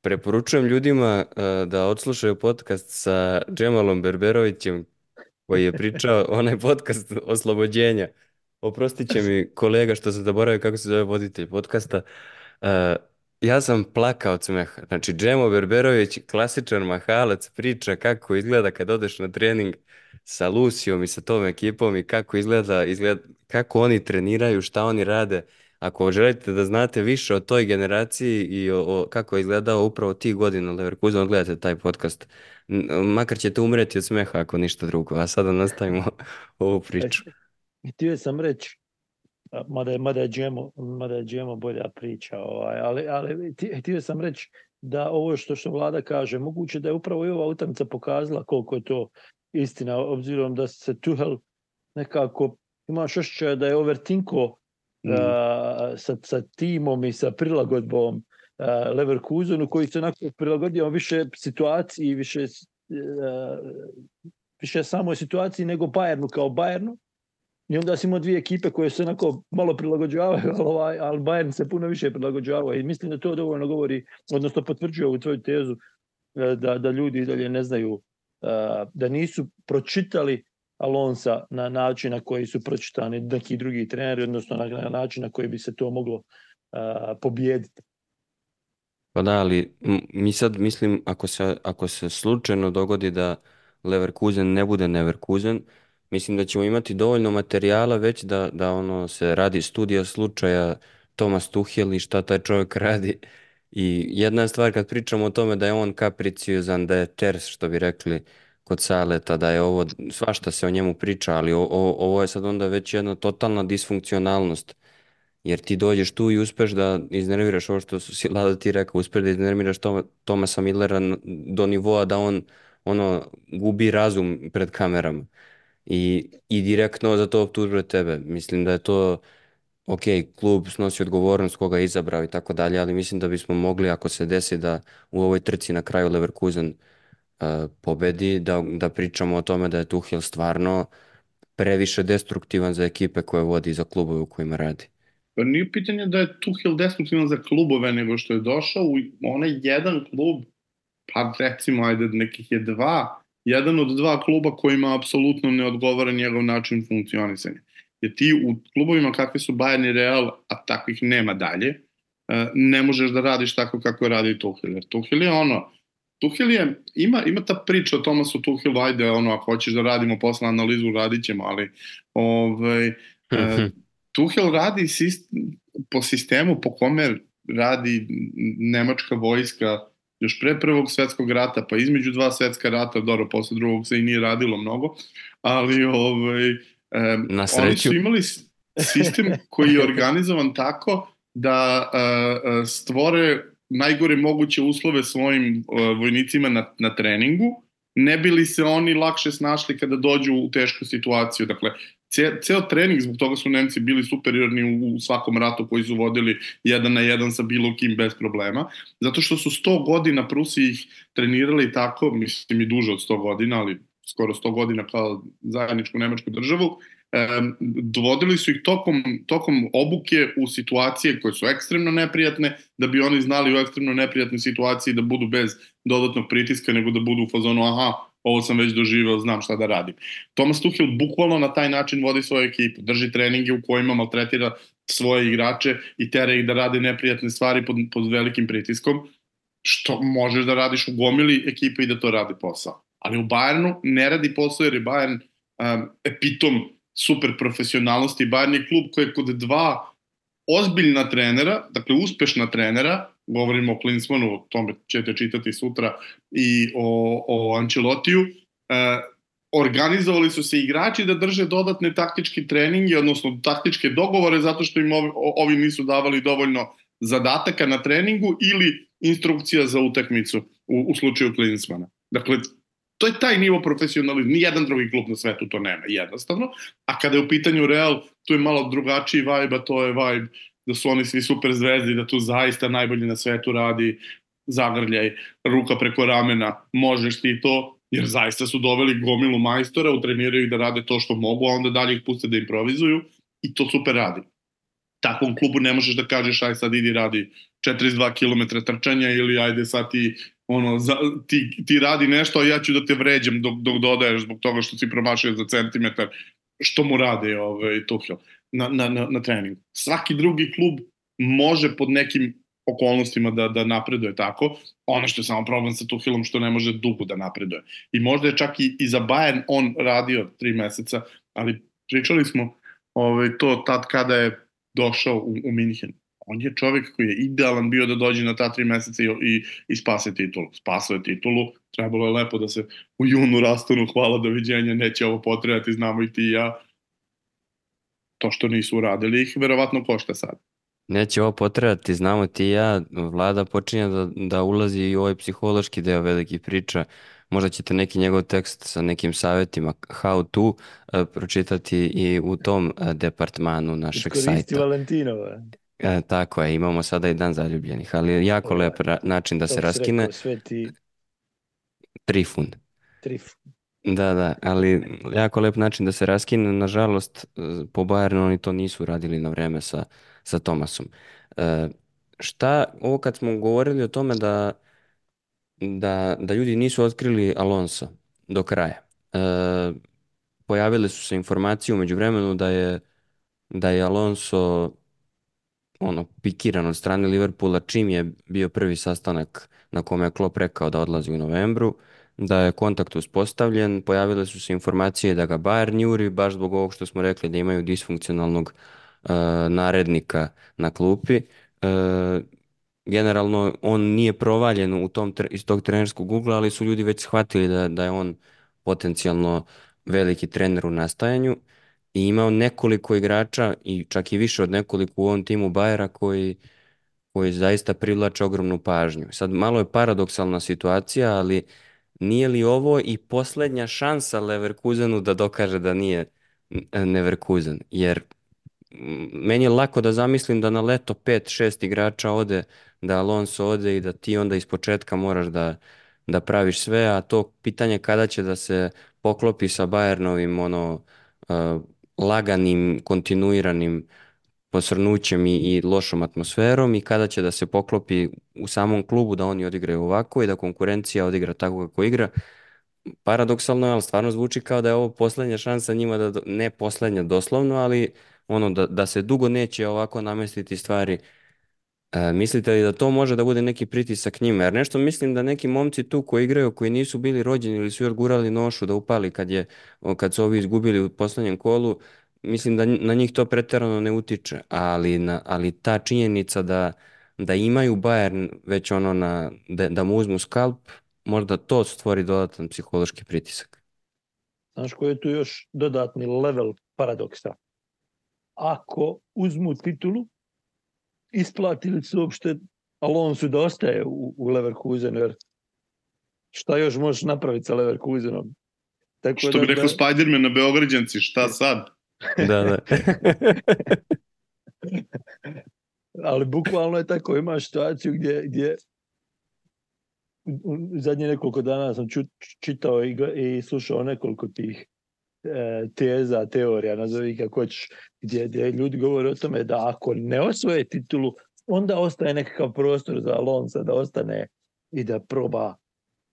[SPEAKER 1] preporučujem ljudima uh, da odslušaju podcast sa Džemalom Berberovićem koji je pričao onaj podcast oslobođenja. Oprostit će mi kolega što sam zaboravio kako se zove voditelj podcasta. Uh, ja sam plakao od smeha. Znači, Džemo Berberović, klasičan mahalac, priča kako izgleda kad odeš na trening sa Lucijom i sa tom ekipom i kako izgleda, izgleda kako oni treniraju, šta oni rade. Ako želite da znate više o toj generaciji i o, o kako je izgledao upravo tih godina Leverkusen, odgledajte taj podcast. Makar ćete umreti od smeha ako ništa drugo. A sada nastavimo ovu priču.
[SPEAKER 2] Htio sam reći, mada je, mada je, Džemo, mada je Džemo bolja priča, ovaj, ali, ali htio sam reći da ovo što što vlada kaže, moguće da je upravo i ova utakmica pokazala koliko je to istina, obzirom da se Tuhel nekako imaš osjećaj da je overtinko mm. uh, sa, sa timom i sa prilagodbom uh, Leverkusenu koji se onako prilagodio više situaciji, više uh, više samoj situaciji nego Bayernu kao Bayernu I onda si imao dvije ekipe koje se onako malo prilagođavaju, ali, ovaj, ali Bayern se puno više prilagođavao i mislim da to dovoljno govori, odnosno potvrđuje ovu tvoju tezu e, da, da ljudi dalje ne znaju, da nisu pročitali Alonsa na način na koji su pročitani neki drugi treneri, odnosno na način na koji bi se to moglo pobijediti.
[SPEAKER 1] Pa da, ali mi sad mislim, ako se, ako se slučajno dogodi da Leverkusen ne bude Neverkusen, mislim da ćemo imati dovoljno materijala već da, da ono se radi studija slučaja Tomas Tuhel i šta taj čovjek radi. I jedna stvar kad pričamo o tome da je on kapriciozan, da je ters, što bi rekli kod Saleta, da je ovo, svašta se o njemu priča, ali o, o, ovo je sad onda već jedna totalna disfunkcionalnost. Jer ti dođeš tu i uspeš da iznerviraš ovo što si Lada ti rekao, uspeš da iznerviraš Toma, Tomasa Millera do nivoa da on ono gubi razum pred kamerama i, i direktno za to optužuje tebe. Mislim da je to, ok, klub snosi odgovornost koga je izabrao i tako dalje, ali mislim da bismo mogli, ako se desi da u ovoj trci na kraju Leverkusen uh, pobedi, da, da pričamo o tome da je Tuchel stvarno previše destruktivan za ekipe koje vodi za klubove u kojima radi.
[SPEAKER 3] Pa nije pitanje da je Tuchel destruktivan za klubove, nego što je došao u onaj jedan klub, pa recimo, ajde, nekih je dva, jedan od dva kluba kojima apsolutno ne odgovara njegov način funkcionisanja. Jer ti u klubovima kakvi su Bayern i Real, a takvih nema dalje, e, ne možeš da radiš tako kako radi Tuchel. Jer Tuchel je ono, Tuchel je, ima, ima ta priča o Tomasu Tuchelu, ajde, ono, ako hoćeš da radimo posle analizu, radit ćemo, ali ovaj, uh, Tuchel radi sistem, po sistemu po kome radi nemačka vojska još pre prvog svetskog rata, pa između dva svetska rata, dobro, posle drugog se i nije radilo mnogo, ali ovaj, um,
[SPEAKER 1] Na sreću.
[SPEAKER 3] oni su imali sistem koji je organizovan tako da uh, stvore najgore moguće uslove svojim uh, vojnicima na, na treningu, ne bili se oni lakše snašli kada dođu u tešku situaciju. Dakle, Ce, ceo trening, zbog toga su Nemci bili superiorni u, u svakom ratu koji su vodili jedan na jedan sa bilo kim bez problema, zato što su 100 godina Prusi ih trenirali tako, mislim i duže od 100 godina, ali skoro 100 godina kao zajedničku nemačku državu, dovodili su ih tokom, tokom obuke u situacije koje su ekstremno neprijatne, da bi oni znali u ekstremno neprijatnoj situaciji da budu bez dodatnog pritiska, nego da budu u fazonu, aha, ovo sam već doživao, znam šta da radim. Thomas Tuchel bukvalno na taj način vodi svoju ekipu, drži treninge u kojima maltretira svoje igrače i tera ih da rade neprijatne stvari pod, pod velikim pritiskom, što možeš da radiš u gomili ekipe i da to radi posao. Ali u Bayernu ne radi posao jer je Bayern um, epitom super profesionalnosti. Bayern je klub koji je kod dva ozbiljna trenera, dakle uspešna trenera, govorimo o Klinsmanu, o tome ćete čitati sutra, i o, o Ancelotiju, uh, organizovali su se igrači da drže dodatne taktički treninge, odnosno taktičke dogovore, zato što im ovi, ovi nisu davali dovoljno zadataka na treningu ili instrukcija za utakmicu u, u slučaju Klinsmana. Dakle, to je taj nivo profesionalizma. Nijedan drugi klub na svetu to nema, jednostavno. A kada je u pitanju Real, tu je malo drugačiji vibe, a to je vibe da su oni svi super zvezdi, da tu zaista najbolji na svetu radi zagrljaj, ruka preko ramena, možeš ti to, jer zaista su doveli gomilu majstora, utreniraju ih da rade to što mogu, a onda dalje ih puste da improvizuju i to super radi. Takvom klubu ne možeš da kažeš aj sad idi radi 42 km trčanja ili ajde sad ti ono, za, ti, ti radi nešto, a ja ću da te vređam dok, dok dodaješ zbog toga što si promašio za centimetar, što mu rade ovaj, Tuchel na, na, na, na treningu. Svaki drugi klub može pod nekim okolnostima da, da napreduje tako. Ono što je samo problem sa Tuhelom što ne može dugo da napreduje. I možda je čak i, i za Bayern on radio tri meseca, ali pričali smo ovaj, to tad kada je došao u, u Minhen. On je čovjek koji je idealan bio da dođe na ta tri meseca i, i, i spase titulu. Spasao je titulu, trebalo je lepo da se u junu rastanu, hvala, doviđenja, neće ovo potrebati, znamo i ti i ja. To što nisu uradili ih verovatno košta sad.
[SPEAKER 1] Neće ovo potrebati, znamo ti i ja, vlada počinje da, da ulazi i u ovaj psihološki deo velikih priča, možda ćete neki njegov tekst sa nekim savjetima how to uh, pročitati i u tom uh, departmanu našeg
[SPEAKER 2] Iskoristi
[SPEAKER 1] sajta.
[SPEAKER 2] Valentinova.
[SPEAKER 1] E, tako je, imamo sada i dan zaljubljenih, ali jako
[SPEAKER 2] Ovaj,
[SPEAKER 1] lep način da
[SPEAKER 2] To
[SPEAKER 1] se raskine.
[SPEAKER 2] rekao, Sveti
[SPEAKER 1] Trifun.
[SPEAKER 2] Trif.
[SPEAKER 1] Da, da, ali jako lep način da se raskine. Nažalost, e, po Bayernu oni to nisu radili na vreme sa, sa Tomasom. E, šta, ovo kad smo govorili o tome da, da, da ljudi nisu otkrili Alonso do kraja. E, pojavile su se informacije umeđu vremenu da je, da je Alonso ono, pikiran od strane Liverpoola čim je bio prvi sastanak na kome je Klopp rekao da odlazi u novembru, da je kontakt uspostavljen, pojavile su se informacije da ga Bayern juri, baš zbog ovog što smo rekli da imaju disfunkcionalnog uh, narednika na klupi. Uh, generalno on nije provaljen u tom, iz tog trenerskog ugla, ali su ljudi već shvatili da, da je on potencijalno veliki trener u nastajanju i imao nekoliko igrača i čak i više od nekoliko u ovom timu Bajera koji, koji zaista privlače ogromnu pažnju. Sad malo je paradoksalna situacija, ali nije li ovo i poslednja šansa Leverkusenu da dokaže da nije Neverkusen? Jer meni je lako da zamislim da na leto 5-6 igrača ode, da Alonso ode i da ti onda iz početka moraš da, da praviš sve, a to pitanje kada će da se poklopi sa Bayernovim ono, uh, laganim, kontinuiranim posrnućem i, i lošom atmosferom i kada će da se poklopi u samom klubu da oni odigraju ovako i da konkurencija odigra tako kako igra. Paradoksalno je, ali stvarno zvuči kao da je ovo poslednja šansa njima da, ne poslednja doslovno, ali ono da, da se dugo neće ovako namestiti stvari. E, mislite li da to može da bude neki pritisak njima? Jer nešto mislim da neki momci tu koji igraju, koji nisu bili rođeni ili su još gurali nošu da upali kad, je, kad su ovi izgubili u poslednjem kolu, mislim da na njih to preterano ne utiče, ali, na, ali ta činjenica da, da imaju Bayern već ono na, da, da mu uzmu skalp, možda to stvori dodatan psihološki pritisak.
[SPEAKER 2] Znaš koji je tu još dodatni level paradoksa? Ako uzmu titulu, isplati li se uopšte Alonso da ostaje u, u Leverkusenu, jer šta još možeš napraviti sa Leverkusenom?
[SPEAKER 3] Tako Što da, bi rekao da... Spider-Man na Beograđanci, šta sad?
[SPEAKER 1] da, da.
[SPEAKER 2] Ali bukvalno je tako, imaš situaciju gdje, gdje zadnje nekoliko dana sam ču, čitao i, i slušao nekoliko tih teza, teorija, nazovi kako ćeš, gdje, gdje ljudi govore o tome da ako ne osvoje titulu, onda ostaje nekakav prostor za Alonso da ostane i da proba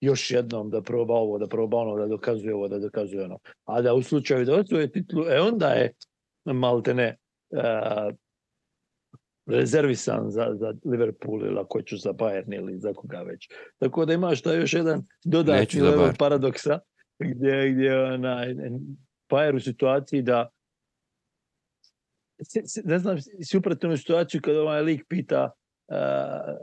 [SPEAKER 2] još jednom da proba ovo, da proba ono, da dokazuje ovo, da dokazuje ono. A da u slučaju da osvoje titulu, e onda je maltene uh, rezervisan za, za Liverpool ili ako ću za Bayern ili za koga već. Tako da imaš taj još jedan dodatni level paradoksa gdje, gdje onaj, Bayern u situaciji da se- se- ne znam, si upratio u situaciju kada ovaj lik pita a,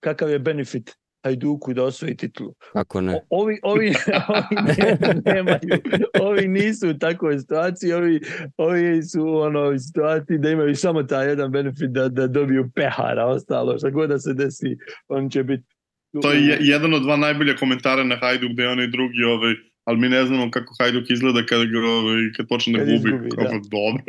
[SPEAKER 2] kakav je benefit Hajduku da osvoji titulu.
[SPEAKER 1] Kako ne?
[SPEAKER 2] O- Ovi, ovi, ovi ne- nemaju, ovi nisu u takvoj situaciji, ovi, ovi su u ono, situaciji da imaju samo taj jedan benefit da, da dobiju pehara, ostalo, šta god da se desi, on će biti
[SPEAKER 3] To je je- jedan od dva najbolja komentara na Hajduk, gde je onaj drugi, ovaj, ali mi ne znamo kako Hajduk izgleda kada ga, ovaj, kad počne da gubi.
[SPEAKER 2] izgubi,
[SPEAKER 3] Kako
[SPEAKER 2] da.
[SPEAKER 3] dobro.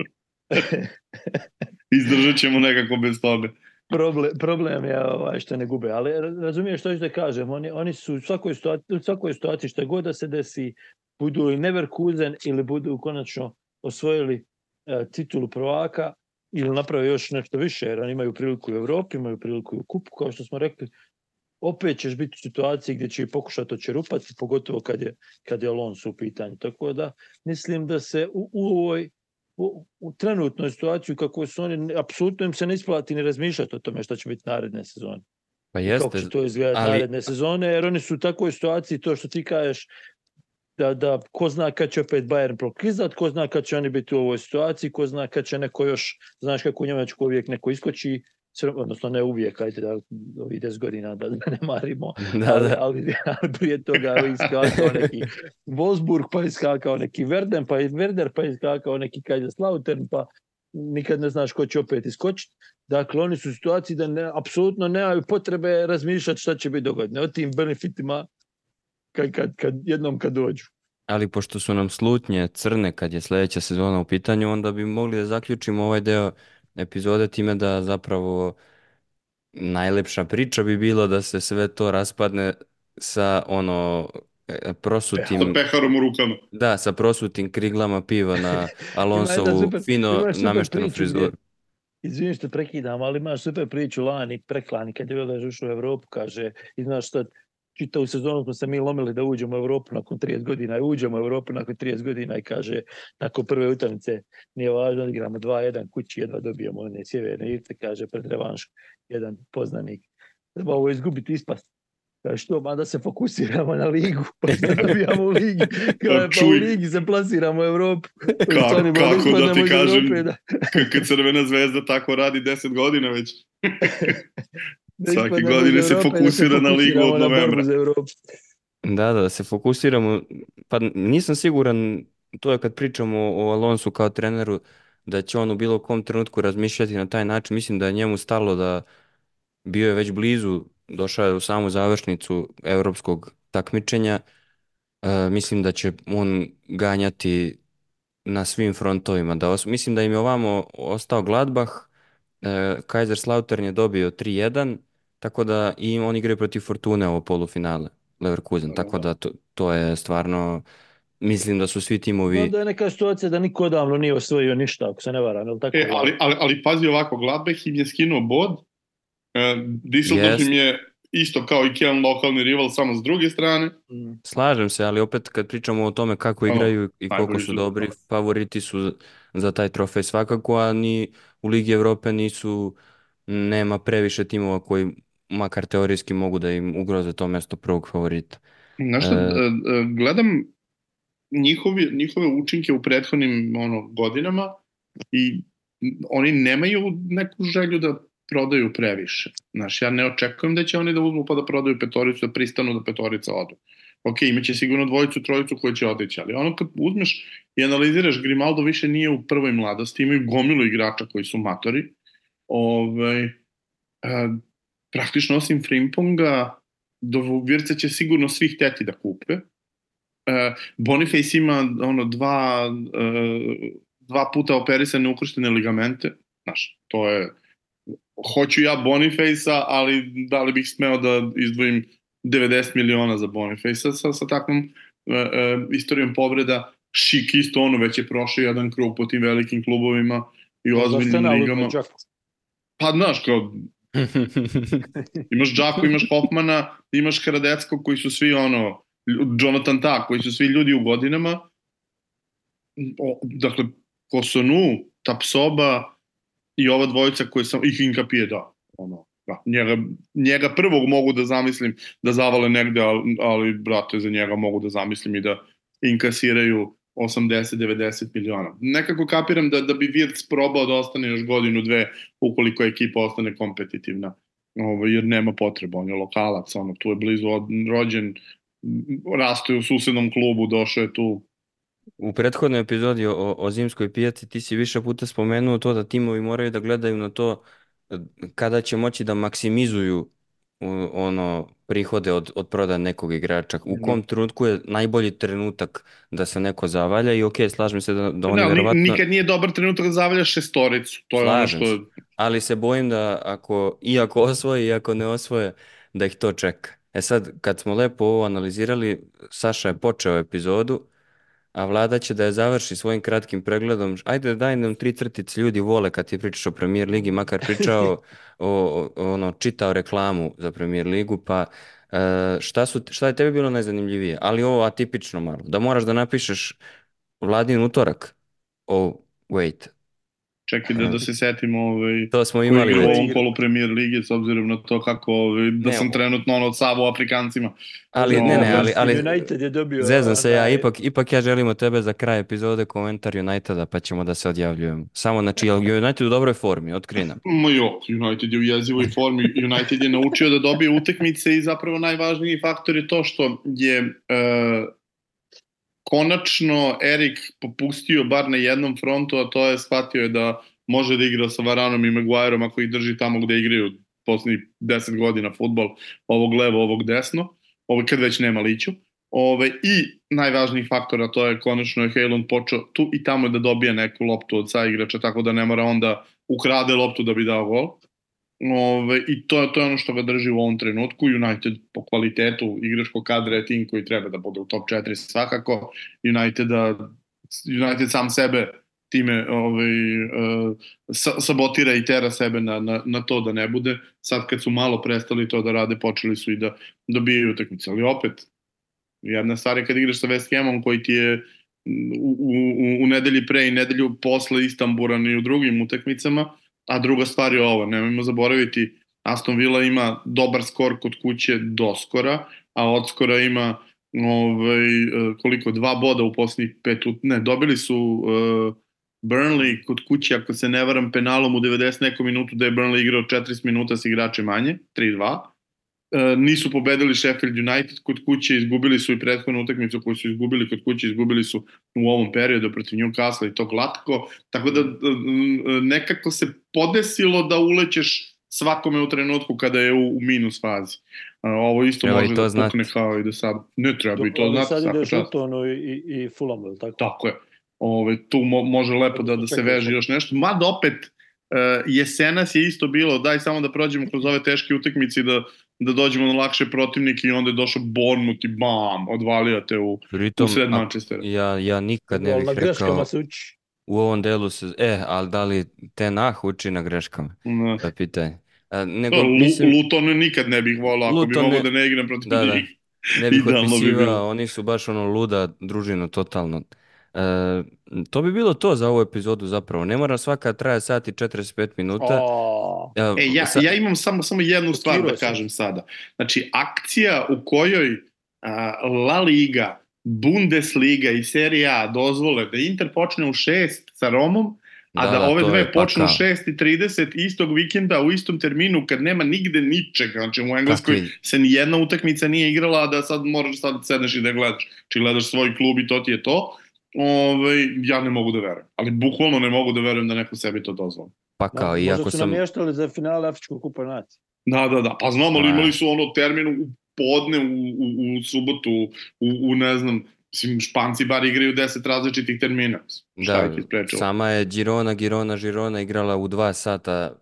[SPEAKER 3] Izdržat ćemo nekako bez toga.
[SPEAKER 2] problem, problem je ovaj, što ne gube, ali ra- razumiješ što ću da kažem, oni, oni su u svakoj, situaciji, u svakoj situaciji što god da se desi, budu li Neverkusen ili budu konačno osvojili e, titulu prvaka ili naprave još nešto više, jer oni imaju priliku u Evropi, imaju priliku i u kupu, kao što smo rekli, opet ćeš biti u situaciji gdje će i pokušati očerupati, pogotovo kad je, kad je Alonso u pitanju. Tako da mislim da se u, u ovoj u, u trenutnoj situaciji kako su oni, apsolutno im se ne isplati ni razmišljati o tome šta će biti naredne sezone.
[SPEAKER 1] Pa
[SPEAKER 2] Kako
[SPEAKER 1] jeste.
[SPEAKER 2] će to izgledati
[SPEAKER 1] ali-
[SPEAKER 2] naredne sezone, jer oni su u takvoj situaciji, to što ti kažeš, da, da ko zna kad će opet Bayern proklizat, ko zna kad će oni biti u ovoj situaciji, ko zna kad će neko još, znaš kako u Njemačku uvijek neko iskoči, odnosno ne uvijek, ajde da ovih 10 godina da, da ne marimo,
[SPEAKER 1] Da, da.
[SPEAKER 2] ali, ali prije toga je iskakao neki Wolfsburg, pa je iskakao neki Verden, pa je Werder, pa je iskakao neki Kaiserslautern, pa nikad ne znaš ko će opet iskočiti. Dakle, oni su u situaciji da ne, apsolutno nemaju potrebe razmišljati šta će biti dogodne. O tim benefitima kad, kad, kad, jednom kad dođu.
[SPEAKER 1] Ali pošto su nam slutnje crne kad je sljedeća sezona u pitanju, onda bi mogli da zaključimo ovaj deo epizode time da zapravo najlepša priča bi bilo da se sve to raspadne sa ono e,
[SPEAKER 3] Sa
[SPEAKER 1] prosutim,
[SPEAKER 3] peharom u rukama.
[SPEAKER 1] da, sa prosutim kriglama piva na Alonsovu
[SPEAKER 2] super-
[SPEAKER 1] fino nameštenu frizuru.
[SPEAKER 2] gdje- Izvini što prekidam, ali imaš super priču lani, preklani, kad je bilo da je ušao u Evropu, kaže, i znaš šta, čitavu sezonu smo se mi lomili da uđemo u Evropu nakon 30 godina i uđemo u Evropu nakon 30 godina i kaže, nakon prve utakmice nije važno, igramo 2-1 kući, jedva dobijemo one sjeverne Irce, kaže, pred revanš, jedan poznanik. Treba ovo izgubiti ispast. Kaže, što, mada se fokusiramo na ligu, pa se dobijamo u ligi. Kaže, pa u ligi se plasiramo u Evropu.
[SPEAKER 3] Kako
[SPEAKER 2] ispadnemo
[SPEAKER 3] da ti kažem,
[SPEAKER 2] da.
[SPEAKER 3] Kad Crvena zvezda tako radi 10 godina već.
[SPEAKER 2] Da
[SPEAKER 3] Svake godine
[SPEAKER 2] iz
[SPEAKER 3] se
[SPEAKER 2] Evrope, da
[SPEAKER 3] fokusira na ligu od novembra.
[SPEAKER 1] Da, da, da se fokusiramo, pa nisam siguran, to je kad pričamo o Alonsu kao treneru, da će on u bilo kom trenutku razmišljati na taj način, mislim da je njemu stalo da bio je već blizu, došao je u samu završnicu europskog takmičenja, E, mislim da će on ganjati na svim frontovima, da os- mislim da im je ovamo ostao Gladbach, e, Kaiserslautern je dobio 3-1, tako da i oni igraju protiv Fortune ovo polufinale. Leverkusen, tako da to, to je stvarno, mislim da su svi timovi,
[SPEAKER 2] Onda je neka situacija da niko odavno nije osvojio ništa, ako se ne varam, je li tako?
[SPEAKER 3] E, ali, ali, ali pazi ovako, Gladbach im je skinuo bod, e, Düsseldorf
[SPEAKER 1] Jest.
[SPEAKER 3] im je isto kao i Kjeln lokalni rival, samo s druge strane.
[SPEAKER 2] Mm.
[SPEAKER 1] slažem se, ali opet kad pričamo o tome kako igraju i koliko su dobri,
[SPEAKER 3] da.
[SPEAKER 1] favoriti su za taj trofej svakako, a ni u Ligi Evrope nisu, nema previše timova koji makar teorijski mogu da im ugroze to mesto prvog favorita.
[SPEAKER 3] Znaš šta,
[SPEAKER 1] E.
[SPEAKER 3] e, e, gledam njihovi, njihove učinke u prethodnim ono, godinama i oni nemaju neku želju da prodaju previše. Znaš, ja ne očekujem da će oni da uzmu pa da prodaju petoricu, da pristanu da petorica odu. Ok, imaće sigurno dvojicu, trojicu koji će otići, ali ono kad uzmeš i analiziraš, Grimaldo više nije u prvoj mladosti, imaju gomilu igrača koji su matori, ovaj, e, praktično osim Frimponga, do Virca će sigurno svi hteti da kupe. E, Boniface ima ono dva, e, dva puta operisane ukrštene ligamente. Znaš, to je hoću ja Boniface-a, ali da li bih smeo da izdvojim 90 miliona za Boniface-a sa, sa takvom e, e, istorijom povreda. Šik isto ono već je prošao jedan krug po tim velikim klubovima i u ozbiljnim
[SPEAKER 2] Arsenal uzme
[SPEAKER 3] ligama. Pa znaš, kao Imaš Džaku, imaš Hoffmana, imaš Karadecko koji su svi ono, Jonathan Ta, koji su svi ljudi u godinama. O, dakle, Kosonu, Tapsoba i ova dvojica koje sam, i Hinkapije, da, ono, da, njega, njega prvog mogu da zamislim da zavale negde, ali, ali brate, za njega mogu da zamislim i da inkasiraju 80-90 miliona. Nekako kapiram da, da bi Virts probao da ostane još godinu, dve, ukoliko ekipa ostane kompetitivna. Ovo, jer nema potreba, on je lokalac, ono, tu je blizu od, rođen, rasto je u susednom klubu, došao je tu.
[SPEAKER 1] U prethodnoj epizodi o, o zimskoj pijaci ti si više puta spomenuo to da timovi moraju da gledaju na to kada će moći da maksimizuju ono prihode od, od proda nekog igrača. U kom mhm. trenutku je najbolji trenutak da se neko zavalja i ok, slažem se da, da oni
[SPEAKER 3] ne,
[SPEAKER 1] verovatno...
[SPEAKER 3] Nikad nije dobar trenutak da zavalja šestoricu. To slažem je ono što...
[SPEAKER 1] Se. Ali se bojim da ako, iako osvoje, iako ne osvoje, da ih to čeka. E sad, kad smo lepo ovo analizirali, Saša je počeo epizodu, a vlada će da je završi svojim kratkim pregledom. Ajde daj nam tri crtice, ljudi vole kad ti pričaš o premier ligi, makar pričao o, o, ono, čitao reklamu za premier ligu, pa uh, šta, su, šta je tebi bilo najzanimljivije? Ali ovo atipično malo, da moraš da napišeš vladin utorak. Oh, wait,
[SPEAKER 3] Čekaj da, da se setimo ovaj,
[SPEAKER 1] to smo imali
[SPEAKER 3] u ovom kolu premier lige s obzirom na to kako ovaj, da ne, sam trenutno ono Savo Afrikancima.
[SPEAKER 1] Ali no, ne ne, ali ali
[SPEAKER 2] United je dobio.
[SPEAKER 1] Zezam se ja, ipak ipak ja želim od tebe za kraj epizode komentar Uniteda pa ćemo da se odjavljujemo. Samo znači je United u dobroj formi, otkrijem.
[SPEAKER 3] Ma jo, United je u jezivoj formi. United je naučio da dobije utakmice i zapravo najvažniji faktor je to što je uh, konačno Erik popustio bar na jednom frontu, a to je shvatio je da može da igra sa Varanom i Maguireom ako ih drži tamo gde igraju poslednjih 10 godina futbol, ovog levo, ovog desno, ovo kad već nema liću. Ove, I najvažniji faktor, a to je konačno je Hejlund počeo tu i tamo da dobije neku loptu od saigrača, tako da ne mora onda ukrade loptu da bi dao gol. Ove, I to, to je ono što ga drži u ovom trenutku. United po kvalitetu igračkog kadra je tim koji treba da bude u top 4 svakako. United, United sam sebe time ovaj, uh, sabotira i tera sebe na, na, na to da ne bude. Sad kad su malo prestali to da rade, počeli su i da dobijaju utakmice. Ali opet, jedna stvar je kad igraš sa West Hamom koji ti je u, u, u nedelji pre i nedelju posle Istamburan i u drugim utakmicama, A druga stvar je ovo, nemojmo zaboraviti, Aston Villa ima dobar skor kod kuće do skora, a od skora ima ovaj, koliko, dva boda u poslednjih pet, ne, dobili su uh, Burnley kod kuće, ako se ne varam, penalom u 90 nekom minutu da je Burnley igrao 40 minuta s igrače manje, 3-2. Uh, nisu pobedili Sheffield United kod kuće, izgubili su i prethodnu utakmicu koju su izgubili kod kuće, izgubili su u ovom periodu protiv Newcastle i to glatko, tako da nekako se podesilo da ulećeš svakome u trenutku kada je u, u minus fazi. Uh, ovo isto treba može da pukne kao i da sad, ne treba i to znati.
[SPEAKER 2] Sad ideš Lutonu i, i Fulhamu, tako?
[SPEAKER 3] Tako je. Ove, tu mo, može lepo da, da se veže još nešto. Mada opet, uh, jesenas je isto bilo, daj samo da prođemo kroz ove teške utakmice da da dođemo na lakše protivnike i onda je došao Bournemouth i bam, odvalio te u, Pritom, u sred Manchestera.
[SPEAKER 1] Ja, ja nikad ne bih rekao u ovom delu se, e, ali da li te nah uči na greškama? Ne. To je pitanje.
[SPEAKER 3] A, nego, da, mislim, Luton nikad ne bih volao, ako Luton bi mogo da ne igram protiv da, da. njih.
[SPEAKER 1] Ne bih otpisivao, bi oni su baš ono luda družina totalno. E, to bi bilo to za ovu epizodu zapravo. Ne mora svaka traje sat i 45 minuta.
[SPEAKER 3] Oh. E, ja, ja imam samo, samo jednu stvar da kažem sada. Znači, akcija u kojoj a, La Liga, Bundesliga i Serie A dozvole da Inter počne u 6 sa Romom, a da, da, da ove dve počnu 6.30 istog vikenda u istom terminu kad nema nigde ničega. Znači u Engleskoj Takvi. se ni jedna utakmica nije igrala, a da sad moraš sad sedneš i da gledaš. Či gledaš svoj klub i to ti je to ovaj, ja ne mogu da verujem. Ali bukvalno ne mogu da verujem da neko sebi to dozvoli.
[SPEAKER 1] Pa kao, da,
[SPEAKER 2] iako
[SPEAKER 1] sam...
[SPEAKER 2] Možda su namještali za finale Afričkog kupa nacije.
[SPEAKER 3] Da, da, da. Pa znamo, ali imali su ono termin u podne, u, u, u subotu, u, u ne znam, Mislim, Španci bar igraju 10 različitih termina.
[SPEAKER 1] Šta da, sama je Girona, Girona, Girona igrala u 2 sata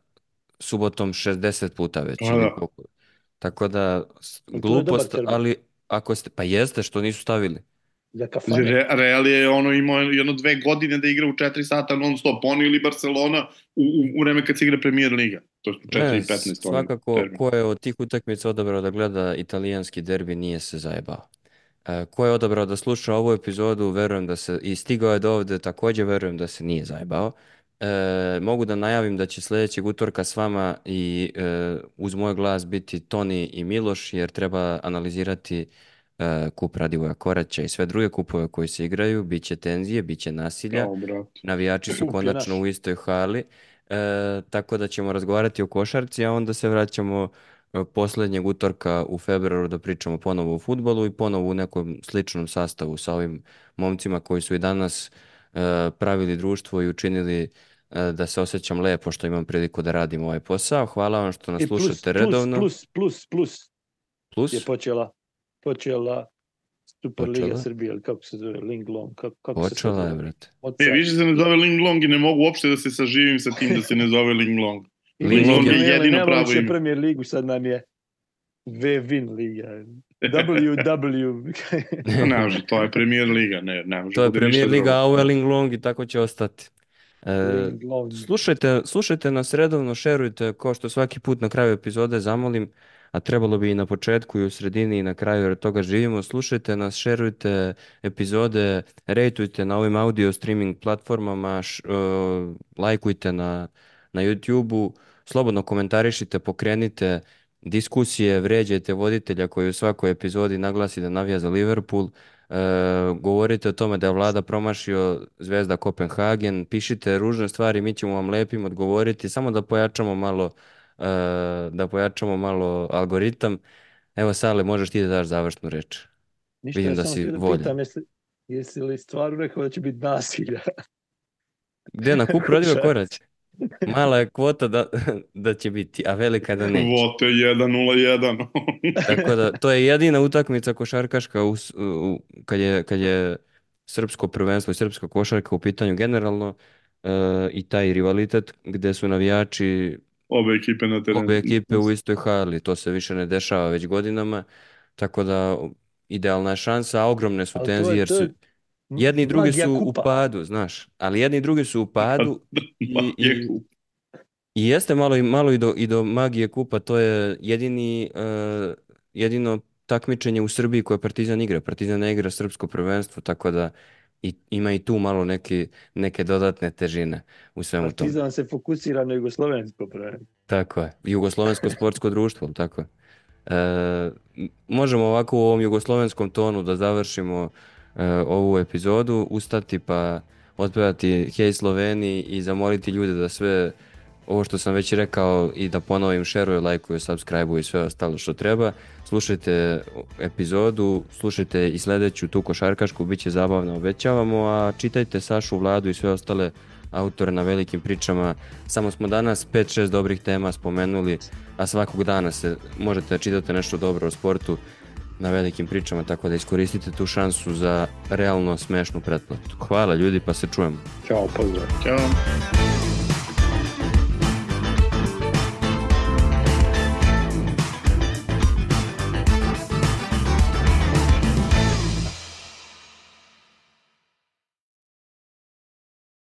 [SPEAKER 1] subotom 60 puta već. A, da. Tako da, glupost, ali ako ste, pa jeste što nisu stavili
[SPEAKER 2] za kafane. Re,
[SPEAKER 3] Real je ono imao jedno dve godine da igra u 4 sata non stop, oni ili Barcelona u, u, u vreme kad se igra Premier Liga. To je 4 i 15.
[SPEAKER 1] Svakako, ko je od tih utakmica odabrao da gleda italijanski derbi nije se zajebao. E, ko je odabrao da sluša ovu epizodu, verujem da se, i stigao je do ovde, takođe verujem da se nije zajebao. E, mogu da najavim da će sljedećeg utorka s vama i e, uz moj glas biti Toni i Miloš jer treba analizirati e, kup Radivoja Koraća i sve druge kupove koji se igraju, bit će tenzije, bit će nasilja,
[SPEAKER 3] brate.
[SPEAKER 1] navijači su konačno u istoj hali, e, tako da ćemo razgovarati o košarci, a onda se vraćamo e, posljednjeg utorka u februaru da pričamo ponovo o futbolu i ponovo u nekom sličnom sastavu sa ovim momcima koji su i danas e, pravili društvo i učinili e, da se osjećam lepo što imam priliku da radim ovaj posao. Hvala vam što nas
[SPEAKER 2] I plus,
[SPEAKER 1] slušate
[SPEAKER 2] plus,
[SPEAKER 1] redovno.
[SPEAKER 2] plus, plus, plus
[SPEAKER 1] Plus,
[SPEAKER 2] je počela, počela Superliga
[SPEAKER 1] Počela?
[SPEAKER 2] Srbije, ili kako se zove, Linglong, kako, kako se
[SPEAKER 1] počela je,
[SPEAKER 2] zove?
[SPEAKER 1] brate.
[SPEAKER 3] E, više se ne zove Ling Long i ne mogu uopšte da se saživim sa tim da se ne zove Ling Long.
[SPEAKER 2] I
[SPEAKER 1] Ling
[SPEAKER 2] mi
[SPEAKER 1] Long
[SPEAKER 2] smo
[SPEAKER 1] je
[SPEAKER 3] jedino pravo
[SPEAKER 2] više
[SPEAKER 3] ime.
[SPEAKER 2] Premier ligu, sad nam je V-Win liga. WW.
[SPEAKER 3] ne može, to je Premier Liga, ne, ne može.
[SPEAKER 1] To je
[SPEAKER 3] ništa
[SPEAKER 1] Premier Liga, a ovo je Ling Long i tako će ostati. E,
[SPEAKER 2] Linglong.
[SPEAKER 1] Slušajte, slušajte nas redovno, šerujte, kao što svaki put na kraju epizode zamolim, a trebalo bi i na početku i u sredini i na kraju jer toga živimo. Slušajte nas, šerujte epizode, rejtujte na ovim audio streaming platformama, š- e, lajkujte na, na YouTube-u, slobodno komentarišite, pokrenite diskusije, vređajte voditelja koji u svakoj epizodi naglasi da navija za Liverpool. E, govorite o tome da je vlada promašio Zvezda Kopenhagen, pišite ružne stvari, mi ćemo vam lepim odgovoriti, samo da pojačamo malo da pojačamo malo algoritam. Evo Sale, možeš ti da daš završnu reč.
[SPEAKER 2] Ništa,
[SPEAKER 1] vidim
[SPEAKER 2] ja
[SPEAKER 1] da si
[SPEAKER 2] da pitam, jesi, jesi li stvarno rekao da će biti nasilja?
[SPEAKER 1] Gdje na kup
[SPEAKER 2] Košarci.
[SPEAKER 1] Korać? Mala je kvota da, da će biti, a velika da neće.
[SPEAKER 3] Vote 1-0-1.
[SPEAKER 1] Tako da, to je jedina utakmica košarkaška u, u- kad, je, kad je srpsko prvenstvo i srpska košarka u pitanju generalno e, i taj rivalitet gdje su navijači
[SPEAKER 3] Obe ekipe na terenu.
[SPEAKER 1] obe ekipe u istoj hali. To se više ne dešava već godinama, tako da idealna je šansa, a ogromne su tenzije jer su jedni i drugi su u padu, znaš, ali jedni i drugi su u padu i,
[SPEAKER 3] Pa, je
[SPEAKER 1] i,
[SPEAKER 3] kup.
[SPEAKER 1] i jeste malo i malo i do, i do magije kupa, to je jedini eh, jedino takmičenje u Srbiji koje Partizan igra. Partizan ne igra srpsko prvenstvo, tako da i, ima i tu malo neke, neke dodatne težine u svemu tome.
[SPEAKER 2] Partizan se fokusira na jugoslovensko prvenstvo.
[SPEAKER 1] Tako je. Jugoslovensko sportsko društvo, tako je. E, možemo ovako u ovom jugoslovenskom tonu da završimo e, ovu epizodu, ustati pa otpevati Hej Sloveniji i zamoliti ljude da sve ovo što sam već rekao i da ponovim, šeruju, lajkuju, subscribe i sve ostalo što treba. Slušajte epizodu, slušajte i sljedeću tu košarkašku, bit će zabavno, obećavamo, a čitajte Sašu Vladu i sve ostale autore na velikim pričama. Samo smo danas 5-6 dobrih tema spomenuli, a svakog dana se možete čitate nešto dobro o sportu na velikim pričama, tako da iskoristite tu šansu za realno smešnu pretplatu. Hvala ljudi, pa se čujemo.
[SPEAKER 2] Ćao, pozdrav.
[SPEAKER 3] Ćao.